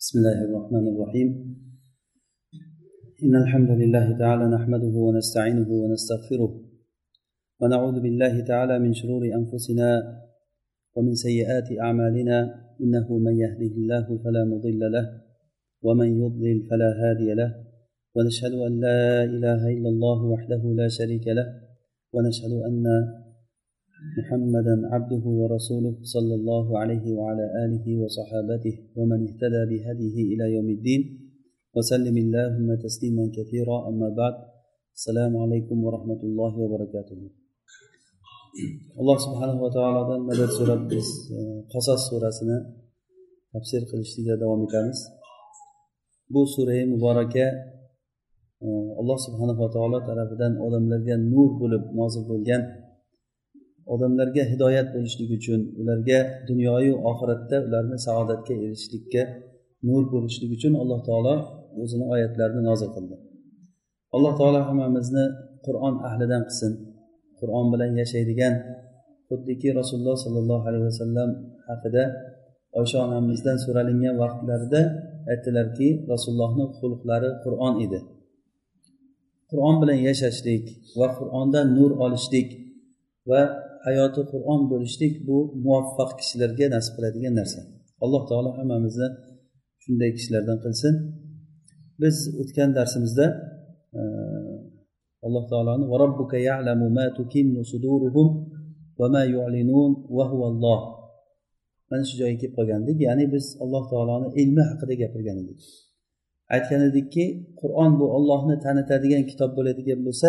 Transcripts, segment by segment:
بسم الله الرحمن الرحيم. إن الحمد لله تعالى نحمده ونستعينه ونستغفره ونعوذ بالله تعالى من شرور أنفسنا ومن سيئات أعمالنا. إنه من يهده الله فلا مضل له ومن يضلل فلا هادي له. ونشهد أن لا إله إلا الله وحده لا شريك له. ونشهد أن محمدا عبده ورسوله صلى الله عليه وعلى آله وصحابته ومن اهتدى بهديه إلى يوم الدين وسلم اللهم تسليما كثيرا أما بعد السلام عليكم ورحمة الله وبركاته alloh subhanava taolodan madad so'rab biz qasos surasini tafsir qilishlikda davom etamiz bu surai muboraka alloh subhanava taolo tarafidan odamlarga nur bo'lib nozil bo'lgan odamlarga hidoyat bo'lishlik uchun ularga dunyoyu oxiratda ularni saodatga erishishlikka nur bo'lishlik uchun alloh taolo o'zini oyatlarini nozil qildi. Alloh taolo hammamizni qur'on ahlidan qilsin. Qur'on bilan yashaydigan xuddiki rasululloh sollallohu alayhi vasallam haqida oysha onamizdan so'ralingan vaqtlarida aytdilarki rasulullohni xulqlari qur'on edi. Qur'on bilan yashashlik va qur'ondan nur olishlik va hayoti qur'on bo'lishlik bu muvaffaq kishilarga nasib qiladigan narsa. Alloh taolo hammamizni shunday kishilardan qilsin. Biz o'tgan darsimizda e, alloh taoloni mana shu joyga kelib qolgandik. Ya'ni biz alloh taoloni ilmi haqida gapirgan edik. Aytgan edikki qur'on bu ollohni tanitadigan kitob bo'ladigan bo'lsa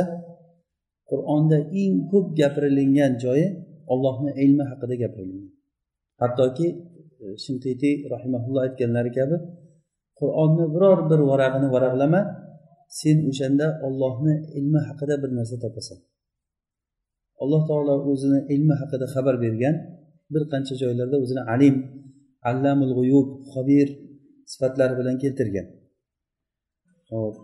qur'onda eng ko'p gapirilingan joyi ollohni ilmi haqida gapirilgan hattoki e, shintitiy rahimaulloh aytganlari kabi qur'onni biror bir varag'ini varaqlama sen o'shanda ollohni ilmi haqida bir narsa topasan. Alloh taolo o'zini ilmi haqida xabar bergan bir qancha joylarda o'zini alim allamul g'uyub xobir sifatlari bilan keltirgan. Hop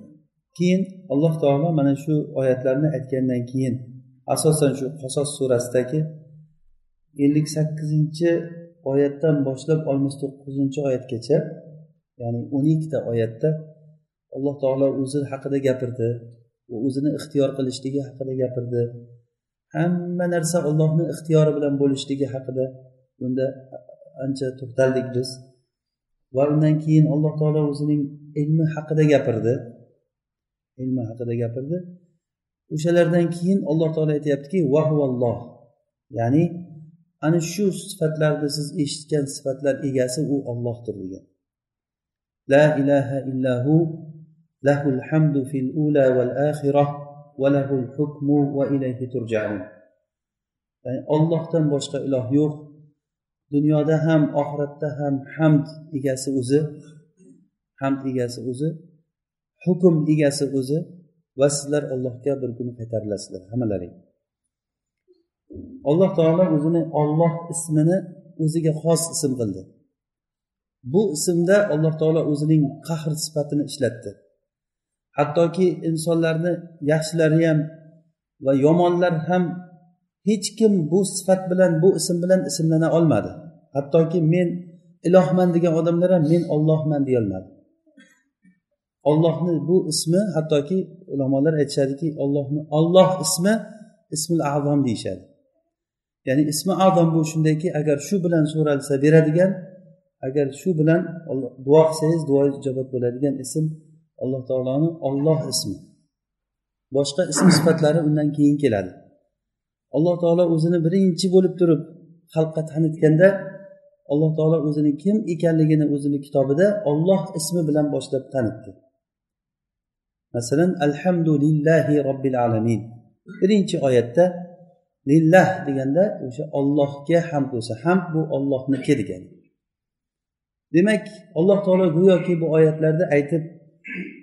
keyin alloh taolo mana shu oyatlarni aytgandan keyin asosan shu qasos surasidagi ellik sakkizinchi oyatdan boshlab oltmish to'qqizinchi oyatgacha ya'ni o'n ikkita oyatda alloh taolo o'zi haqida gapirdi o'zini ixtiyor qilishligi haqida gapirdi. Hamma narsa ollohni ixtiyori bilan bo'lishligi haqida bunda ancha to'xtaldik biz. Va undan keyin alloh taolo o'zining ilmi haqida gapirdi. Ilmi haqida gapirdi. O'shalardan keyin alloh taolo aytyaptiki vahvalloh ya'ni ana shu sifatlarni siz eshitgan sifatlar egasi u ollohdir degan. La ilaha illahu lahul hamdu fil ula val axirah va lahul hukmu va ilayhi turjaun. Ya'ni ollohdan boshqa iloh yo'q. Dunyoda ham oxiratda ham hamd egasi o'zi hamd egasi o'zi hukm egasi o'zi va sizlar allohga bir kun qaytarilasizlar hammalaring alloh taolo o'zini olloh ismini o'ziga xos ism qildi. Bu ismda alloh taolo o'zining qahr sifatini ishlatdi. Hattoki insonlarni yaxshilari ham va yomonlar ham hech kim bu sifat bilan bu ism bilan ismlana olmadi. Hattoki men ilohman degan odamlar ham men ollohman deyolmadi ollohni bu ismi hattoki ulamolar aytishadiki ollohni olloh ismi ismil azom deyishadi. Ya'ni ismi azom bu shundayki agar shu bilan so'ralsa beradigan agar shu bilan duo qilsangiz duo ijobat bo'ladigan ism alloh taoloni olloh ismi. Boshqa ism sifatlari undan keyin keladi. Alloh taolo o'zini birinchi bo'lib turib xalqqa tanitganda alloh taolo o'zini kim ekanligini o'zini kitobida olloh ismi bilan boshlab tanitdi masalan alhamdulillahi robbil alamin. Birinchi oyatda lillah deganda o'sha ollohga hamd bo'lsa hamd bu ollohniki degani. Demak alloh taolo go'yoki bu oyatlarda aytib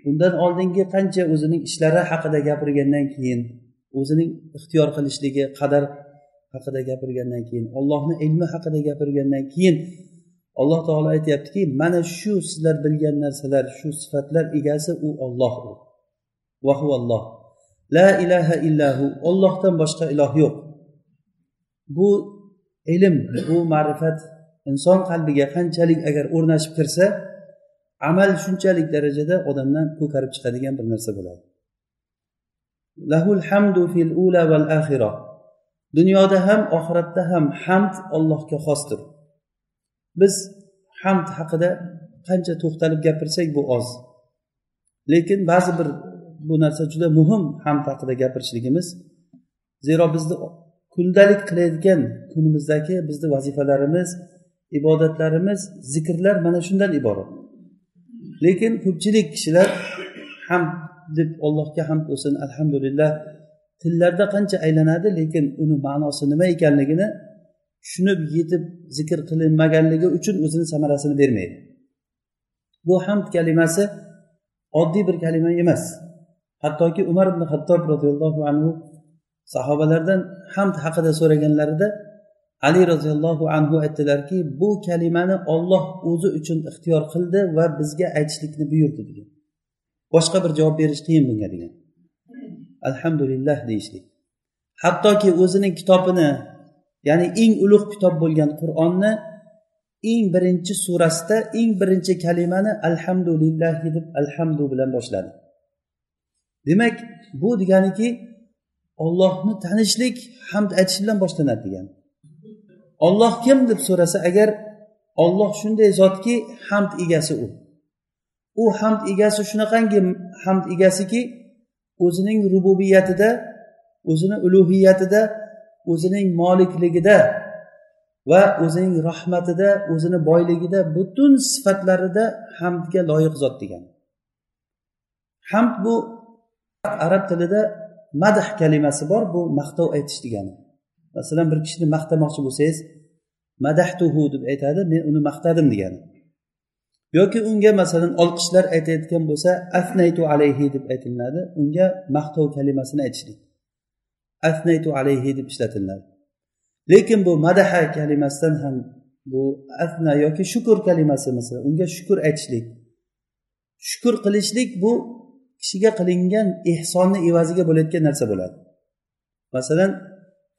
undan oldingi qancha o'zining ishlari haqida gapirgandan keyin o'zining ixtiyor qilishligi qadar haqida gapirgandan keyin ollohni ilmi haqida gapirgandan keyin alloh taolo aytyaptiki mana shu sizlar bilgan narsalar shu sifatlar egasi u olloh u. vahuvalloh la ilaha illahu ollohdan boshqa iloh yo'q. Bu ilm bu ma'rifat inson qalbiga qanchalik agar o'rnashib kirsa amal shunchalik darajada odamdan ko'karib chiqadigan bir narsa bo'ladi. Lahul hamdu fil ula val axira dunyoda ham oxiratda ham hamd allohga xosdir. Biz hamd haqida qancha to'xtalib gapirsak bu oz. Lekin ba'zi bir bu narsa juda muhim hamd haqida gapirishligimiz. Zero bizni kundalik qilayotgan kunimizdagi bizni vazifalarimiz ibodatlarimiz zikrlar mana shundan iborat. Lekin ko'pchilik kishilar ham deb allohga ham bo'lsin alhamdulillah tillarda qancha aylanadi lekin uni ma'nosi nima ekanligini tushunib yetib zikr qilinmaganligi uchun o'zini samarasini bermaydi. Bu hamd kalimasi oddiy bir kalima emas. Hattoki umar ibn hattob roziyallohu anhu sahobalardan hamd haqida so'raganlarida ali roziyallohu anhu aytdilarki bu kalimani olloh o'zi uchun ixtiyor qildi va bizga aytishlikni buyurdi degan. Boshqa bir javob berish qiyin bunga degan. Alhamdulillah deyishlik hattoki o'zining kitobini ya'ni eng ulug' kitob bo'lgan qur'onni eng birinchi surasida eng birinchi kalimani alhamdulillahi deb alhamdu bilan boshladi. Demak bu deganiki ollohni tanishlik hamd aytish bilan boshlanadi degani. Olloh kim deb so'rasa agar olloh shunday zotki hamd egasi u. U hamd egasi shunaqangi hamd egasiki o'zining rububiyatida o'zini ulug'iyatida o'zining molikligida va o'zining rahmatida o'zini boyligida butun sifatlarida hamdga loyiq zot degan hamd bu arab tilida madh kalimasi bor bu maqtov aytish degani. Masalan bir kishini maqtamoqchi bo'lsangiz madahtuhu deb aytadi men uni maqtadim degani. Yoki unga masalan olqishlar aytayotgan bo'lsa afnaytu alayhi deb aytilinadi unga maqtov kalimasini aytishlik afnaytu alayhi deb ishlatiladi. Lekin bu madaha kalimasidan ham bu afna yoki shukur kalimasi masalan unga shukur aytishlik. Shukur qilishlik bu kishiga qilingan ehsonni evaziga bo'layotgan narsa bo'ladi. Masalan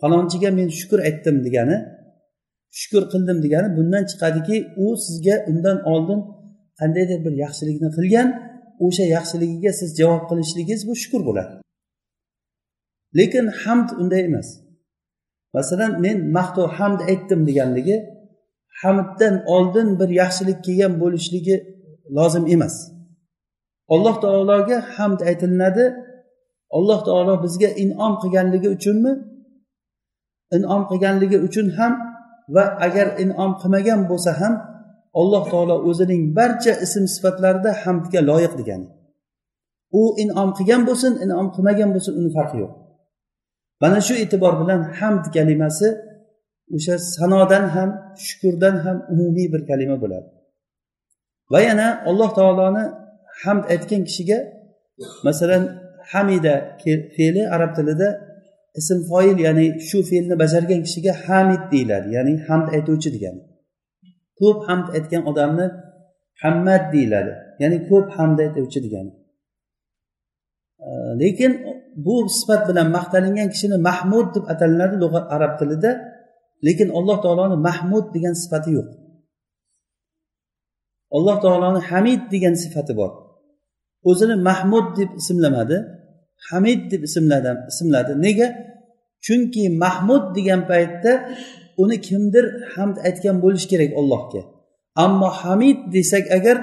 falonchiga men shukur aytdim degani shukur qildim degani bundan chiqadiki u sizga undan oldin qandaydir bir yaxshilikni qilgan o'sha yaxshiligiga siz javob qilishligingiz bu shukur bo'ladi. Lekin hamd unday emas. Masalan men maqtov hamd aytdim deganligi hamddan oldin bir yaxshilik kelgan bo'lishligi lozim emas. Alloh taologa hamd aytilinadi. Alloh taolo bizga inom qilganligi uchunmi? Inom qilganligi uchun ham va agar inom qilmagan bo'lsa ham alloh taolo o'zining barcha ism sifatlarida hamdga loyiq degani. U inom qilgan bo'lsin inom qilmagan bo'lsin uni farqi yo'q. Mana shu e'tibor bilan hamd kalimasi o'sha sanodan ham shukurdan ham umumiy bir kalima bo'ladi. Va yana alloh taoloni hamd aytgan kishiga masalan hamida fe'li arab tilida ism foil ya'ni shu fe'lni bajargan kishiga hamid deyiladi ya'ni hamd aytuvchi degani. Ko'p hamd aytgan odamni hammad deyiladi ya'ni ko'p hamd aytuvchi degani. Lekin bu sifat bilan maqtalingan kishini mahmud deb atalinadi lug'at arab tilida lekin alloh taoloni mahmud degan sifati yo'q. Alloh taoloni hamid degan sifati bor. O'zini mahmud deb ismlamadi hamid deb ismladi ismladi. Nega? Chunki mahmud degan paytda uni kimdir hamd aytgan bo'lishi kerak allohga. Ammo hamid desak agar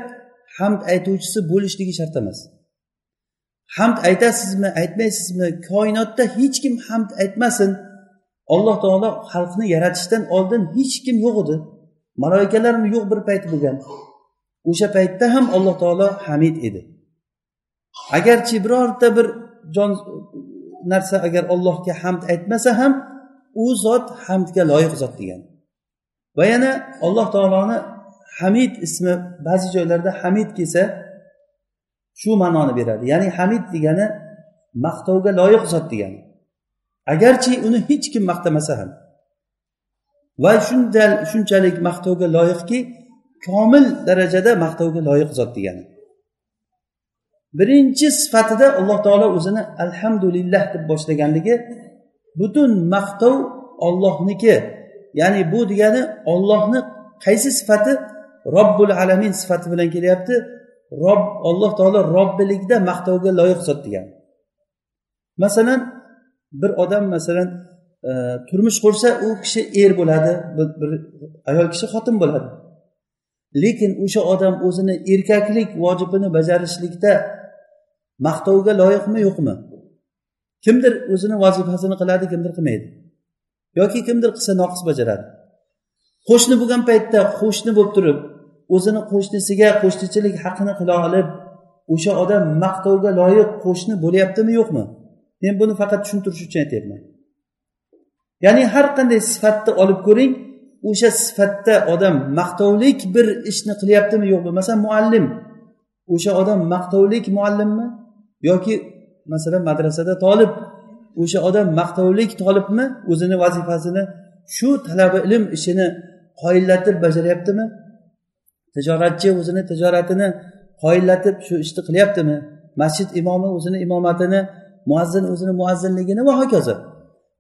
hamd aytuvchisi bo'lishligi shart emas. Hamd aytasizmi aytmaysizmi koinotda hech kim hamd aytmasin. Alloh taolo xalqni yaratishdan oldin hech kim yo'q edi. Maloikalarmi yo'q bir payt bo'lgan. O'sha paytda ham alloh taolo hamid edi. Agarchi birorta bir jon narsa agar allohga hamd aytmasa ham u zot hamdga loyiq zot degan. Va yana alloh taoloni hamid ismi ba'zi joylarda hamid kelsa shu ma'noni beradi. Ya'ni hamid degani maqtovga loyiq zot degani agarchi uni hech kim maqtamasa ham. Va shunday shunchalik maqtovga loyiqki komil darajada maqtovga loyiq zot degani. Birinchi sifatida alloh taolo o'zini alhamdulillah deb boshlaganligi butun maqtov ollohniki ya'ni bu degani ollohni qaysi sifati? Robbul alamin sifati bilan kelyapti. Rob alloh taolo robbilikda maqtovga loyiq zot degani masalan bir odam masalan e, turmush qursa u kishi er bo'ladi bir, bir ayol kishi xotin bo'ladi. Lekin o'sha odam o'zini erkaklik vojibini bajarishlikda maqtovga loyiqmi yo'qmi? Kimdir o'zini vazifasini qiladi kimdir qilmaydi. Yoki kimdir qilsa noqis bajaradi. Qo'shni bo'lgan paytda qo'shni bo'lib turib o'zini qo'shnisiga qo'shnichilik haqini qila olib o'sha odam maqtovga loyiq qo'shni bo'lyaptimi yo'qmi? Men buni faqat tushuntirish uchun aytyapman. Ya'ni har qanday sifatni olib ko'ring o'sha sifatda odam maqtovlik bir ishni qilyaptimi yo'qmi? Masalan muallim. O'sha odam maqtovlik muallimmi? Yoki masalan madrasada tolib o'sha odam maqtovlik tolibmi? O'zini vazifasini shu talaba ilm ishini qoyillatib bajaryaptimi? Tijoratchi o'zini tijoratini qoyillatib shu ishni qilyaptimi? Masjid imomi o'zini imomatini muazzin o'zini muazzinligini va hokazo.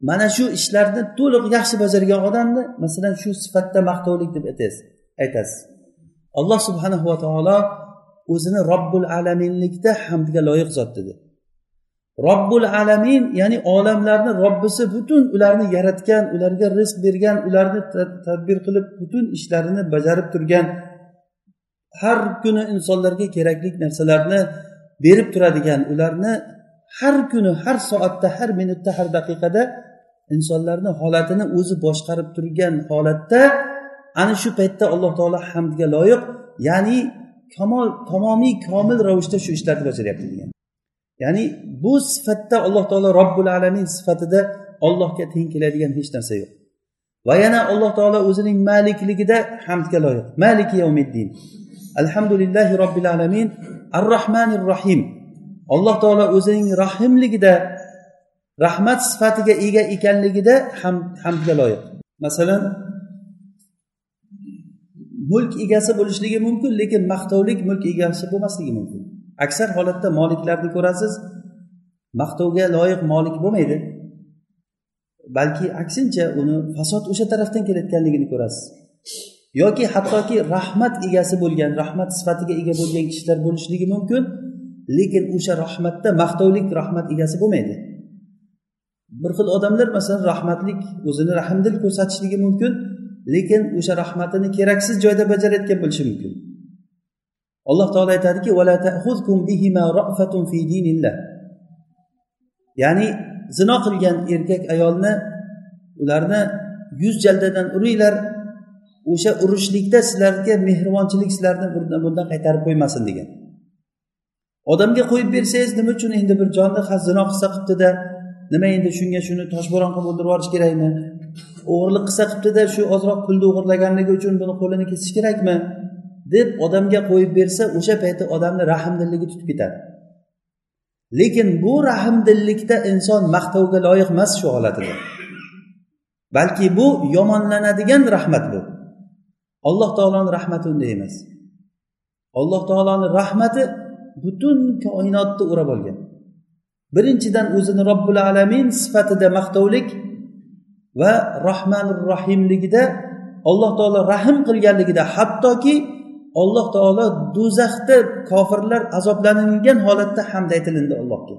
Mana shu ishlarni to'liq yaxshi bajargan odamni masalan shu sifatda maqtovlik deb aytasiz. Alloh subhanahu va taolo o'zini robbul alaminlikda hamdga loyiq zot dedi. Robbul alamin ya'ni olamlarni robbisi butun ularni yaratgan ularga rizq bergan ularni tadbir qilib butun ishlarini bajarib turgan har kuni insonlarga kerakli narsalarni berib turadigan ularni har kuni har soatda har minutda har daqiqada insonlarni holatini o'zi boshqarib turgan holatda ana shu paytda alloh taolo hamdga loyiq ya'ni kamol tamomiy komil ravishda shu ishlarni bajaryapti degan ya'ni bu sifatda alloh taolo robbul alamin sifatida ollohga teng keladigan hech narsa yo'q. Va yana alloh taolo o'zining malikligida hamdga loyiq maliki yavmiddin alhamdulillahi robbil alamin. Ar rohmanir rohim alloh taolo o'zining rahimligida rahmat sifatiga ega ekanligida ham hamdga loyiq masalan mulk egasi bo'lishligi mumkin lekin maqtovlik mulk egasi bo'lmasligi mumkin. Aksar holatda moliklarni ko'rasiz maqtovga loyiq molik bo'lmaydi. Balki aksincha uni fasod o'sha tarafdan kelayotganligini ko'rasiz. Yoki hattoki rahmat egasi bo'lgan rahmat sifatiga ega bo'lgan kishilar bo'lishligi mumkin lekin o'sha rahmatda maqtovlik rahmat egasi bo'lmaydi. Bir xil odamlar masalan rahmatlik o'zini rahmdil ko'rsatishligi mumkin lekin o'sha rahmatini keraksiz joyda bajarayotgan bo'lishi mumkin. Alloh taolo aytadiki ya'ni zino qilgan erkak ayolni ularni yuz jaldadan uringlar o'sha urishlikda sizlarga mehribonchilik sizlarni bundan qaytarib qo'ymasin degan. Odamga qo'yib bersangiz nima uchun endi bir jonni zino qilsa qilibdida nima endi shunga shuni toshbo'ron qilib o'ldirib yuborish kerakmi? O'g'irlik qilsa qilibdida shu ozroq pulni o'g'irlaganligi uchun buni qo'lini kesish kerakmi? deb odamga qo'yib bersa o'sha paytda odamni rahmdilligi tutib ketadi. Lekin bu rahmdillikda inson maqtovga loyiq emas shu holatida. Balki bu yomonlanadigan rahmat bu. Alloh taoloni rahmati unday emas. Alloh taoloni rahmati butun koinotni o'rab olgan. Birinchidan o'zini robbil alamin sifatida maqtovlik va rohmanir rohimligida alloh taolo rahm qilganligida hattoki alloh taolo do'zaxda kofirlar azoblanilgan holatda hamd aytilindi allohga.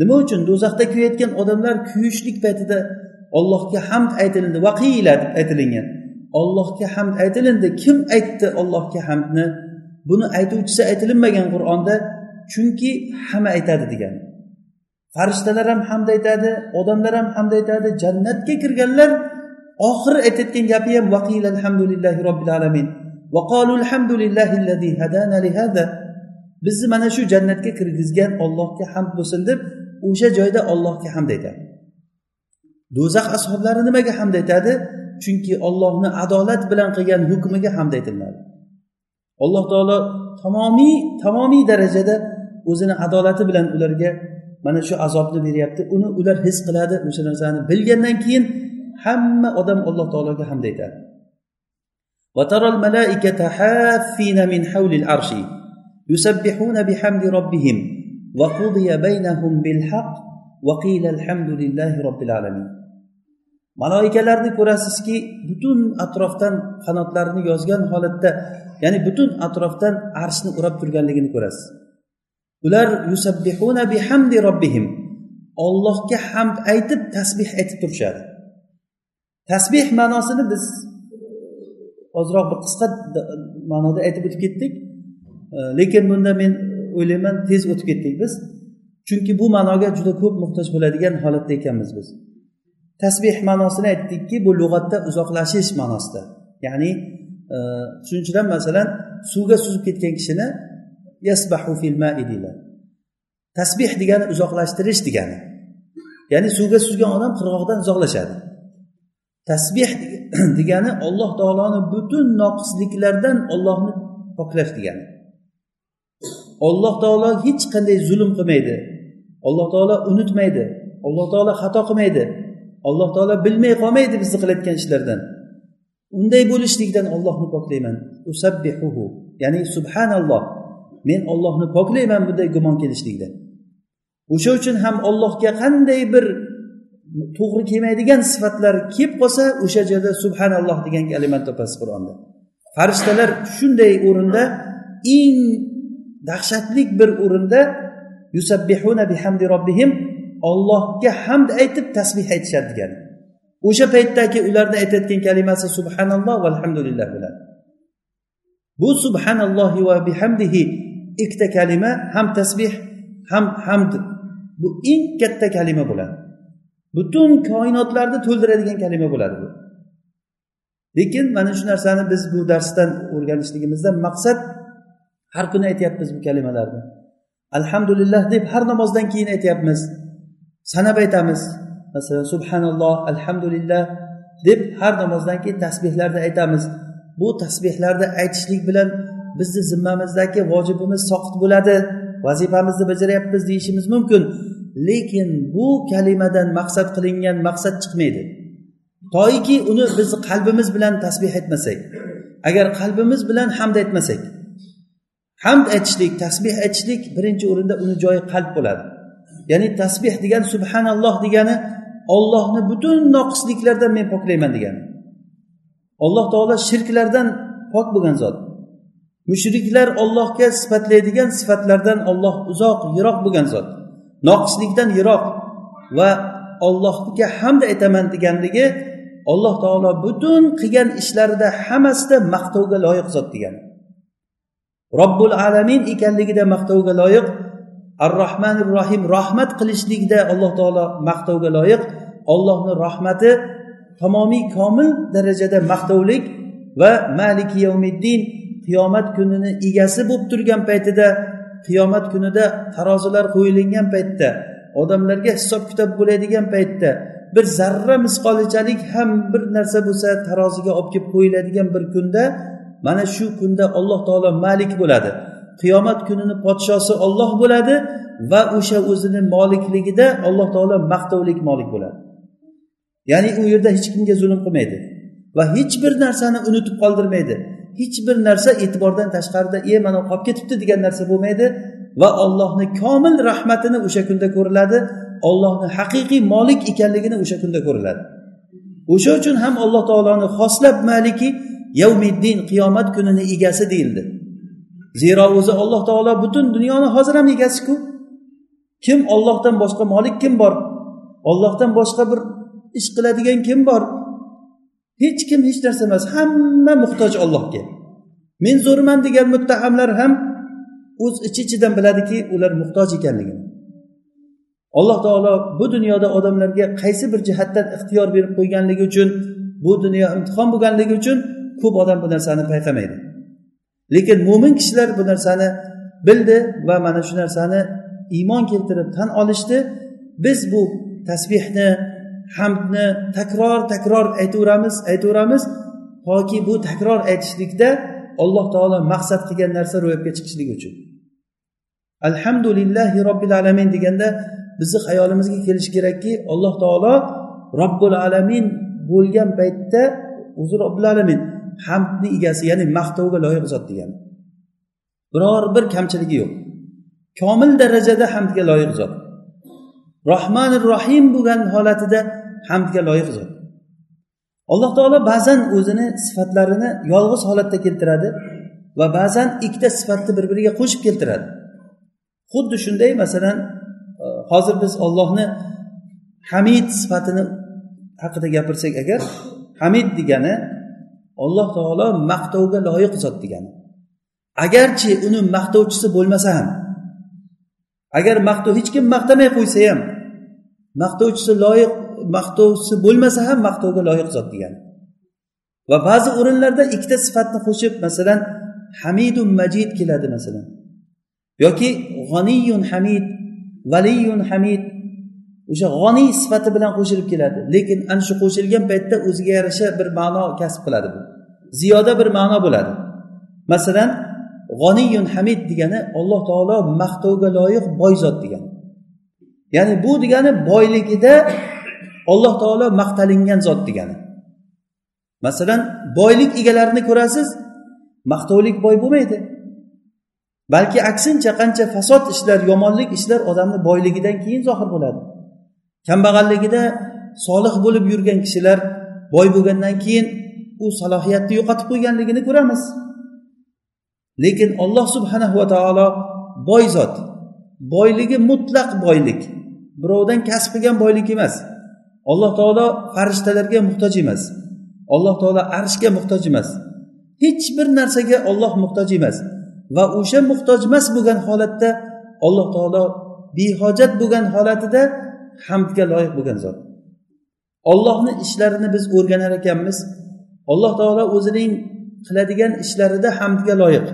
Nima uchun? Do'zaxda kuyayotgan odamlar kuyishlik paytida ollohga hamd aytilindi. Vaqiyla deb aytilingan. Ollohga hamd aytilindi. Kim aytdi ollohga hamdni? Buni aytuvchisi aytilinmagan qur'onda chunki hamma aytadi degan. Farishtalar ham hamd aytadi odamlar ham hamd aytadi jannatga kirganlar oxiri aytayotgan gapi ham vaqil alhamdulillahi robbil alamin. Bizni mana shu jannatga kirgizgan ollohga hamd bo'lsin deb o'sha joyda ollohga hamd aytadi. Do'zax ashoblari nimaga hamd aytadi? Chunki ollohni adolat bilan qilgan hukmiga hamd aytiladi. Alloh taolo tamomiy tamomiy darajada o'zini adolati bilan ularga mana shu azobni beryapti uni ular his qiladi o'sha narsani bilgandan keyin hamma odam alloh taologa hamd aytadi وترى الملائكة حافين من حول العرش يسبحون بحمد ربهم وقضي بينهم بالحق وقيل الحمد لله رب العالمين maloikalarni ko'rasizki butun atrofdan qanotlarini yozgan holatda ya'ni butun atrofdan arshni o'rab turganligini ko'rasiz Ular yusabbihuna bihamdi robbihim. Ollohga hamd aytib tasbeh aytib turishadi. Tasbeh ma'nosini biz ozroq bir qisqa ma'noda aytib o'tib ketdik. E, lekin bunda men o'ylayman tez o'tib ketdik biz. Chunki bu ma'noga juda ko'p muhtoj bo'ladigan holatda ekanmiz biz. Tasbeh ma'nosini aytdikki bu lug'atda uzoqlashish ma'nosida. Ya'ni e, shuning uchun ham masalan suvga suzib ketgan kishini yasbahu fil mai deyiladi. Tasbeh degani uzoqlashtirish degani. Ya'ni suvga suzgan odam qirg'oqdan uzoqlashadi. Tasbeh degani alloh taoloni butun noqisliklardan ollohni poklash degani. Alloh taolo hech qanday zulm qilmaydi. Alloh taolo unutmaydi. Alloh taolo xato qilmaydi. Alloh taolo bilmay qolmaydi bizni qilayotgan ishlardan. Unday bo'lishlikdan ollohni poklayman. Usabbihuhu. Ya'ni subhanalloh. Men ollohni poklayman bunday gumon kelishlikdan o'sha uchun ham ollohga qanday bir to'g'ri kelmaydigan sifatlar kelib qolsa o'sha joyda subhanalloh degan kalimani topasiz qur'onda. Farishtalar shunday o'rinda eng dahshatlik bir o'rinda yusabbihuna bihamdi robbihim ollohga hamd aytib tasbih aytishadi degani o'sha paytdagi ularni aytayotgan kalimasi subhanalloh va alhamdulillah bo'ladi bu subhanallohi va bihamdihi ikkita kalima ham tasbih ham hamd bu eng katta kalima bo'ladi. Butun koinotlarni to'ldiradigan kalima bo'ladi bu. Lekin mana shu narsani biz bu darsdan o'rganishligimizdan maqsad har kuni aytyapmiz bu kalimalarni. Alhamdulillah deb har namozdan keyin aytyapmiz. Sanab aytamiz. Masalan subhanalloh alhamdulillah deb har namozdan keyin tasbehlarni aytamiz. Bu tasbehlarni aytishlik bilan bizni zimmamizdagi vojibimiz soqit bo'ladi. Vazifamizni bajaryapmiz deyishimiz mumkin. Lekin bu kalimadan maqsad qilingan maqsad chiqmaydi. Toiki uni biz qalbimiz bilan tasbeh aytmasak agar qalbimiz bilan hamd aytmasak hamd aytishlik tasbeh aytishlik birinchi o'rinda uni joyi qalb bo'ladi. Ya'ni tasbeh degani subhanalloh degani ollohni butun noqisliklardan men poklayman degani. Alloh taolo shirklardan pok bo'lgan zot. Mushriklar ollohga sifatlaydigan sifatlardan olloh uzoq yiroq bo'lgan zot. Noqislikdan yiroq va ollohga hamd aytaman deganligi alloh taolo butun qilgan ishlarida hammasida maqtovga loyiq zot degani robbul alamin ekanligida maqtovga loyiq ar rohmanir rohim rahmat qilishlikda alloh taolo maqtovga loyiq ollohni rahmati tamomiy komil darajada maqtovlik va maliki yavmiddin qiyomat kunini egasi bo'lib turgan paytida qiyomat kunida tarozilar qo'yilingan paytda odamlarga hisob kitob bo'ladigan paytda bir zarra misqolichalik ham bir narsa bo'lsa taroziga olib kelib qo'yiladigan bir kunda mana shu kunda alloh taolo malik bo'ladi. Qiyomat kunini podshosi olloh bo'ladi va o'sha o'zini molikligida alloh taolo maqtovlik molik bo'ladi. Ya'ni u yerda hech kimga zulm qilmaydi va hech bir narsani unutib qoldirmaydi. Hech bir narsa e'tibordan tashqarida e mana qolib ketibdi degan narsa bo'lmaydi va ollohni komil rahmatini o'sha kunda ko'riladi ollohni haqiqiy molik ekanligini o'sha kunda ko'riladi. O'sha uchun ham alloh taoloni xoslab maliki yavmiddin qiyomat kunini egasi deyildi. Zero o'zi alloh taolo butun dunyoni hozir ham egasiku. Kim ollohdan boshqa molik kim bor? Ollohdan boshqa bir ish qiladigan kim bor? Hech kim hech narsa emas. Hamma muhtoj ollohga men zo'rman degan muttahamlar ham o'z ichi ichidan biladiki ular muhtoj ekanligini. Alloh taolo bu dunyoda odamlarga qaysi bir jihatdan ixtiyor berib qo'yganligi uchun bu dunyo imtihon bo'lganligi uchun ko'p odam bu narsani payqamaydi. Lekin mo'min kishilar bu narsani bildi va mana shu narsani iymon keltirib tan olishdi. Biz bu tasbehni hamdni takror takror aytaveramiz aytaveramiz. Toki bu takror aytishlikda alloh taolo maqsad qilgan narsa ro'yobga chiqishligi uchun. Alhamdulillahi robbil alamin deganda bizni xayolimizga kelishi kerakki alloh taolo robbil alamin bo'lgan paytda o'zi robbil alamin hamdni egasi ya'ni maqtovga loyiq zot degani. Biror bir kamchiligi yo'q. Komil darajada hamdga loyiq zot. Rohmanir rohim bo'lgan holatida hamdga loyiq zot alloh taolo ba'zan o'zini sifatlarini yolg'iz holatda keltiradi va ba'zan ikkita sifatni bir biriga qo'shib keltiradi. Xuddi shunday masalan e, hozir biz ollohni hamid sifatini haqida gapirsak agar hamid degani alloh taolo maqtovga loyiq zot degani. Agarchi uni maqtovchisi bo'lmasa ham agar maqtov hech kim maqtamay qo'ysa ham maqtovchisi loyiq maqtovchisi bo'lmasa ham maqtovga loyiq zot degani. Va ba'zi o'rinlarda ikkita sifatni qo'shib masalan hamidun majid keladi masalan. Yoki g'oniyun hamid valiyun hamid o'sha g'oniy sifati bilan qo'shilib keladi. Lekin ana shu qo'shilgan paytda o'ziga yarasha bir ma'no kasb qiladi bu. Ziyoda bir ma'no bo'ladi. Masalan g'oniyun hamid degani alloh taolo maqtovga loyiq boy zot degani. Ya'ni bu degani boyligida alloh taolo maqtalingan zot degani. Masalan boylik egalarini ko'rasiz maqtovlik boy bo'lmaydi. Balki aksincha qancha fasod ishlar yomonlik ishlar odamni boyligidan keyin zohir bo'ladi. Kambag'alligida solih bo'lib yurgan kishilar boy bo'lgandan keyin u salohiyatni yo'qotib qo'yganligini ko'ramiz. Lekin olloh subhanahu va taolo boy zot boyligi mutlaq boylik birovdan kasb qilgan boylik emas. Alloh taolo farishtalarga muhtoj emas. Alloh taolo arshga muhtoj emas. Hech bir narsaga olloh muhtoj emas. Va o'sha muhtoj emas bo'lgan holatda alloh taolo behojat bo'lgan holatida hamdga loyiq bo'lgan zot. Ollohni ishlarini biz o'rganar ekanmiz. Alloh taolo o'zining qiladigan ishlarida hamdga loyiq.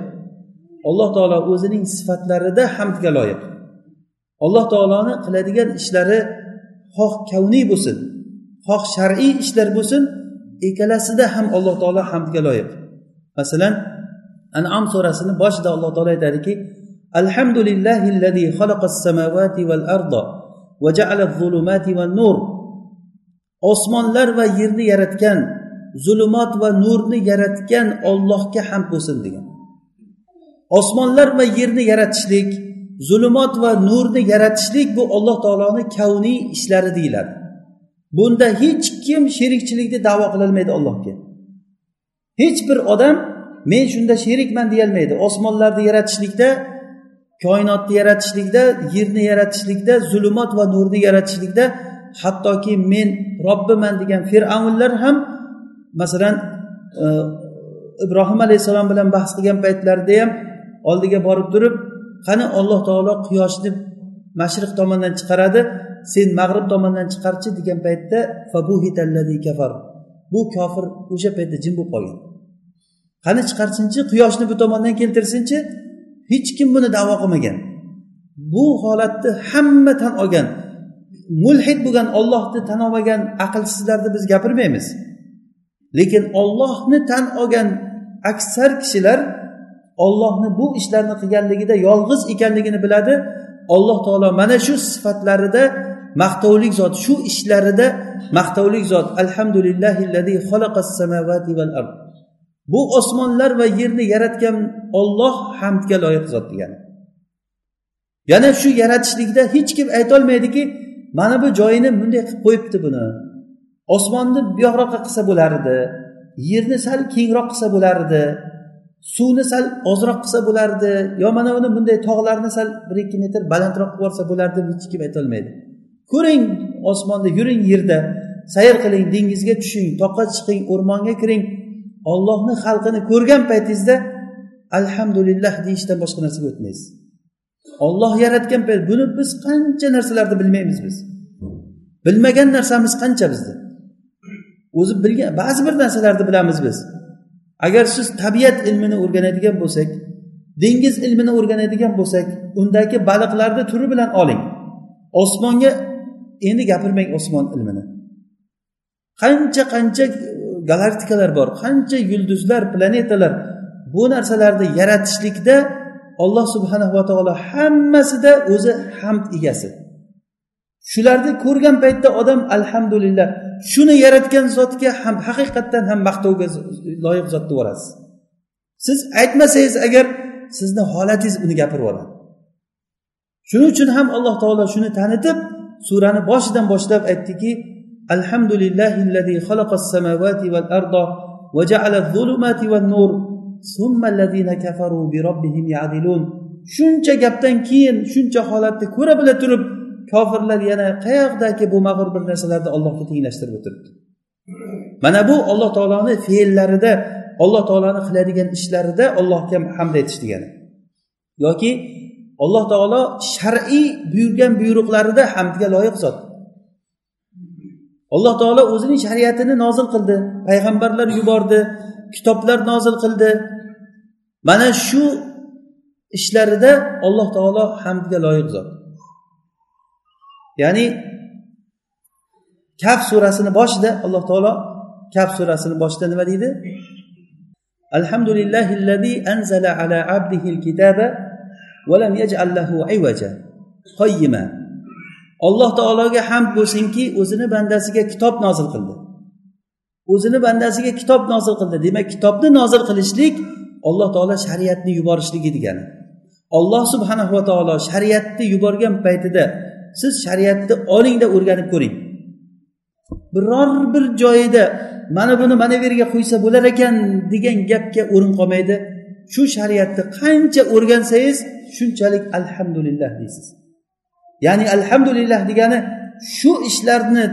Alloh taolo o'zining sifatlarida hamdga loyiq. Alloh taoloni qiladigan ishlari xoh kavniy bo'lsin xoh shar'iy ishlar bo'lsin ikkalasida ham alloh taolo hamdga loyiq. Masalan an'am surasini boshida alloh taolo aytadiki alhamdulillahi samavati val arda va ja'ala zulumati wan nur. Osmonlar va yerni yaratgan zulumot va nurni yaratgan ollohga ham bo'lsin degan. Osmonlar va yerni yaratishlik zulumot va nurni yaratishlik bu alloh taoloni kavniy ishlari deyiladi. Bunda hech kim sherikchilikni davo qilolmaydi allohga. Hech bir odam men shunda sherikman deyolmaydi. Osmonlarni yaratishlikda koinotni yaratishlikda yerni yaratishlikda zulumot va nurni yaratishlikda hattoki men robbiman degan fir'avnlar ham masalan e, ibrohim alayhissalom bilan bahs qilgan paytlarida ham oldiga borib turib qani alloh taolo quyoshni mashriq tomondan chiqaradi sen mag'rib tomondan chiqarchi degan paytda kafar. Bu kofir o'sha paytda jim bo'lib qolgan. Qani chiqarsinchi quyoshni bu tomondan keltirsinchi? Hech kim buni davo qilmagan. Bu holatni hamma tan olgan mulhid bo'lgan ollohni tan olmagan aqlsizlarni biz gapirmaymiz. Lekin ollohni tan olgan aksar kishilar ollohni bu ishlarni qilganligida yolg'iz ekanligini biladi. Alloh taolo mana shu sifatlarida maqtovlik zot shu ishlarida maqtovlik zot. Alhamdulillahi bu osmonlar va yerni yaratgan olloh hamdga loyiq zot degani yana shu yaratishlikda hech kim aytolmaydiki mana bu joyini bunday qilib qo'yibdi buni. Osmonni buyoqroqqa qilsa bo'lar edi yerni sal kengroq qilsa bo'lar edi suvni sal ozroq qilsa bo'lardi yo mana buni bunday tog'larni sal bir ikki metr balandroq qilib yuborsa bo'lardi deb hech kim aytolmaydi. Ko'ring osmonda yuring yerda sayr qiling dengizga tushing toqqa chiqing o'rmonga kiring. Ollohni xalqini ko'rgan paytingizda alhamdulillah deyishdan boshqa narsaga o'tmaysiz. Olloh yaratgan payt buni biz qancha narsalarni bilmaymiz biz. Bilmagan narsamiz qancha bizni o'zi bilgan ba'zi bir narsalarni bilamiz biz. Agar siz tabiat ilmini o'rganadigan bo'lsak dengiz ilmini o'rganadigan bo'lsak undagi baliqlarni turi bilan oling. Osmonga endi gapirmang osmon ilmini. Qancha qancha e, galaktikalar bor qancha yulduzlar planetalar bu narsalarni yaratishlikda olloh subhanahu va taolo hammasida o'zi hamd egasi. Shularni ko'rgan paytda odam alhamdulillah shuni yaratgan zotga ham haqiqatdan ham maqtovga loyiq zot deb yuborasiz siz aytmasangiz agar sizni holatingiz uni gapirib yuboradi shuning uchun ham alloh taolo shuni tanitib surani boshidan boshlab aytdiki alhamdulillahi xalaqas samawati val arda va ja'ala zulumati wan nur thumma allazina kafaru bi robbihim ya'dilun. Shuncha gapdan keyin shuncha holatni ko'ra bila turib kofirlar yana qayoqdagi bu mag'rur bir narsalarni allohga tenglashtirib o'tiribdi? Mana bu alloh taoloni fe'llarida alloh taoloni qiladigan ishlarida allohga hamd aytish degani. Yoki alloh taolo shar'iy buyurgan buyruqlarida hamdga loyiq zot. Alloh taolo o'zining shariatini nozil qildi payg'ambarlar yubordi kitoblar nozil qildi. Mana shu ishlarida alloh taolo hamdga loyiq zot. Ya'ni kaf surasini boshida alloh taolo kaf surasini boshida nima deydi? Alhamdulillahillazi anzala ala abdihi kitaba va lam yaj'al lahu ayvaja qayyima. Alloh taologa hamd bo'lsinki o'zini bandasiga kitob nozil qildi. O'zini bandasiga kitob nozil qildi. Demak kitobni nozil qilishlik alloh taolo shariatni yuborishligi degani. Olloh subhanahu va taolo shariatni yuborgan paytida siz shariatni olingda o'rganib ko'ring. Biror bir joyida mana buni mana bu yerga qo'ysa bo'lar ekan degan gapga o'rin qolmaydi. Shu shariatni qancha o'rgansangiz shunchalik alhamdulillah deysiz. Ya'ni alhamdulillah degani shu ishlarni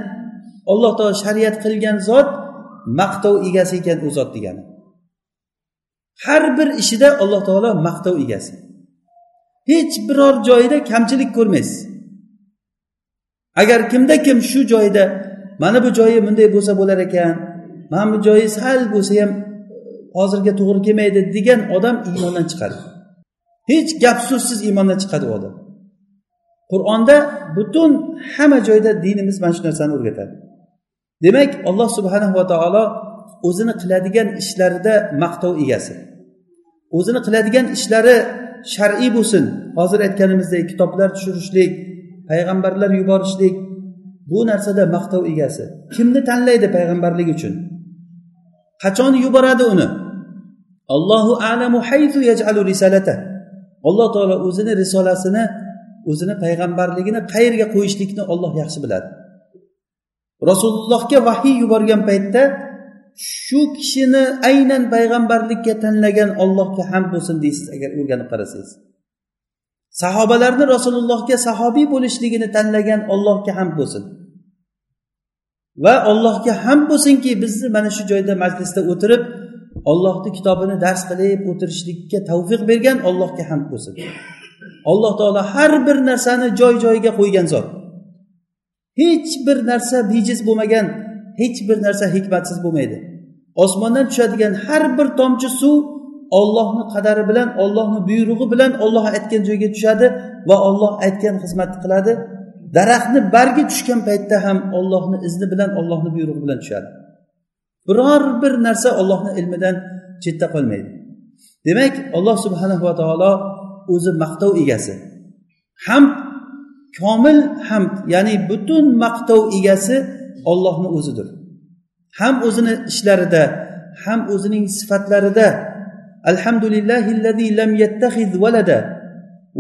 alloh taolo shariat qilgan zot maqtov egasi ekan u zot degani. Har bir ishida alloh taolo maqtov egasi. Hech biror joyida kamchilik ko'rmaysiz. Agar kimda kim shu joyda mana bu joyi bunday bo'lsa bo'lar ekan mana bu joyi sal bo'lsa ham hozirga to'g'ri kelmaydi degan odam iymondan chiqadi. Hech gap so'zsiz iymondan chiqadi u odam. Qur'onda butun hamma joyda dinimiz mana shu narsani o'rgatadi. Demak alloh subhanahu va taolo o'zini qiladigan ishlarida maqtov egasi. O'zini qiladigan ishlari shar'iy bo'lsin. Hozir aytganimizdek kitoblar tushirishlik payg'ambarlar yuborishlik bu narsada maqtov egasi. Kimni tanlaydi payg'ambarlik uchun? Qachon yuboradi uni? Allohu alamu haytu yaj'alu risalata. Alloh taolo o'zini risolasini o'zini payg'ambarligini qayerga qo'yishlikni olloh yaxshi biladi. Rasulullohga vahiy yuborgan paytda shu kishini aynan payg'ambarlikka tanlagan ollohga hamd bo'lsin deysiz agar o'rganib qarasangiz. Sahobalarni rasulullohga sahobiy bo'lishligini tanlagan ollohga ham bo'lsin. Va allohga ham bo'lsinki bizni mana shu joyda majlisda o'tirib ollohni kitobini dars qilib o'tirishlikka tavfiq bergan ollohga ham bo'lsin. Alloh taolo har bir narsani joy joyiga qo'ygan zot. Hech bir narsa bejiz bo'lmagan hech bir narsa hikmatsiz bo'lmaydi. Osmondan tushadigan har bir tomchi suv ollohni qadari bilan ollohni buyrug'i bilan olloh aytgan joyga tushadi va olloh aytgan xizmatni qiladi. Daraxtni bargi tushgan paytda ham ollohni izni bilan ollohni buyrug'i bilan tushadi. Biror bir narsa ollohni ilmidan chetda qolmaydi. Demak alloh subhanahu va taolo o'zi maqtov egasi. Hamd komil hamd ya'ni butun maqtov egasi ollohni o'zidir. Ham o'zini ishlarida ham o'zining sifatlarida alhamdulillahillazi lam yattaxiz valada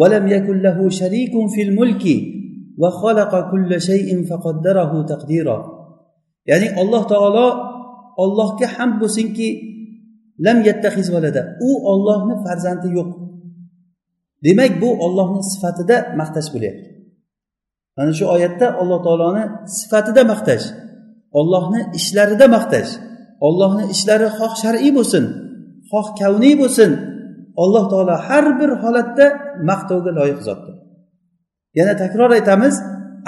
ولم يكن له شريك في الملك وخلق كل شيء فقدره تقديرا ya'ni alloh taolo ollohga hamd bo'lsinki lam yattahiz valada u ollohni farzandi yo'q demak bu ollohni sifatida maqtash bo'lyapti mana shu oyatda alloh taoloni sifatida maqtash ollohni ishlarida maqtash ollohni ishlari xoh shar'iy bo'lsin Xoh kavniy bo'lsin. Alloh taolo har bir holatda maqtovga loyiq zotdir. Yana takror aytamiz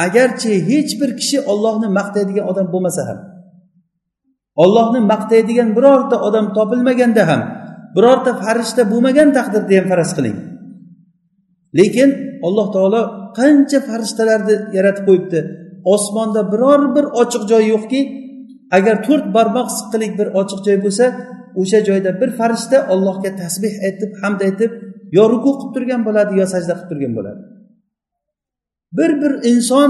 agarchi hech bir kishi ollohni maqtaydigan odam bo'lmasa ham ollohni maqtaydigan birorta odam topilmaganda ham birorta farishta bo'lmagan taqdirda ham faraz qiling. Lekin alloh taolo qancha farishtalarni yaratib qo'yibdi. Osmonda biror bir ochiq joy yo'qki agar to'rt barmoq siqqilik bir ochiq joy bo'lsa o'sha joyda bir farishta ollohga tasbeh aytib hamd aytib yo ruku qilib turgan bo'ladi yo sajda qilib turgan bo'ladi. Bir bir inson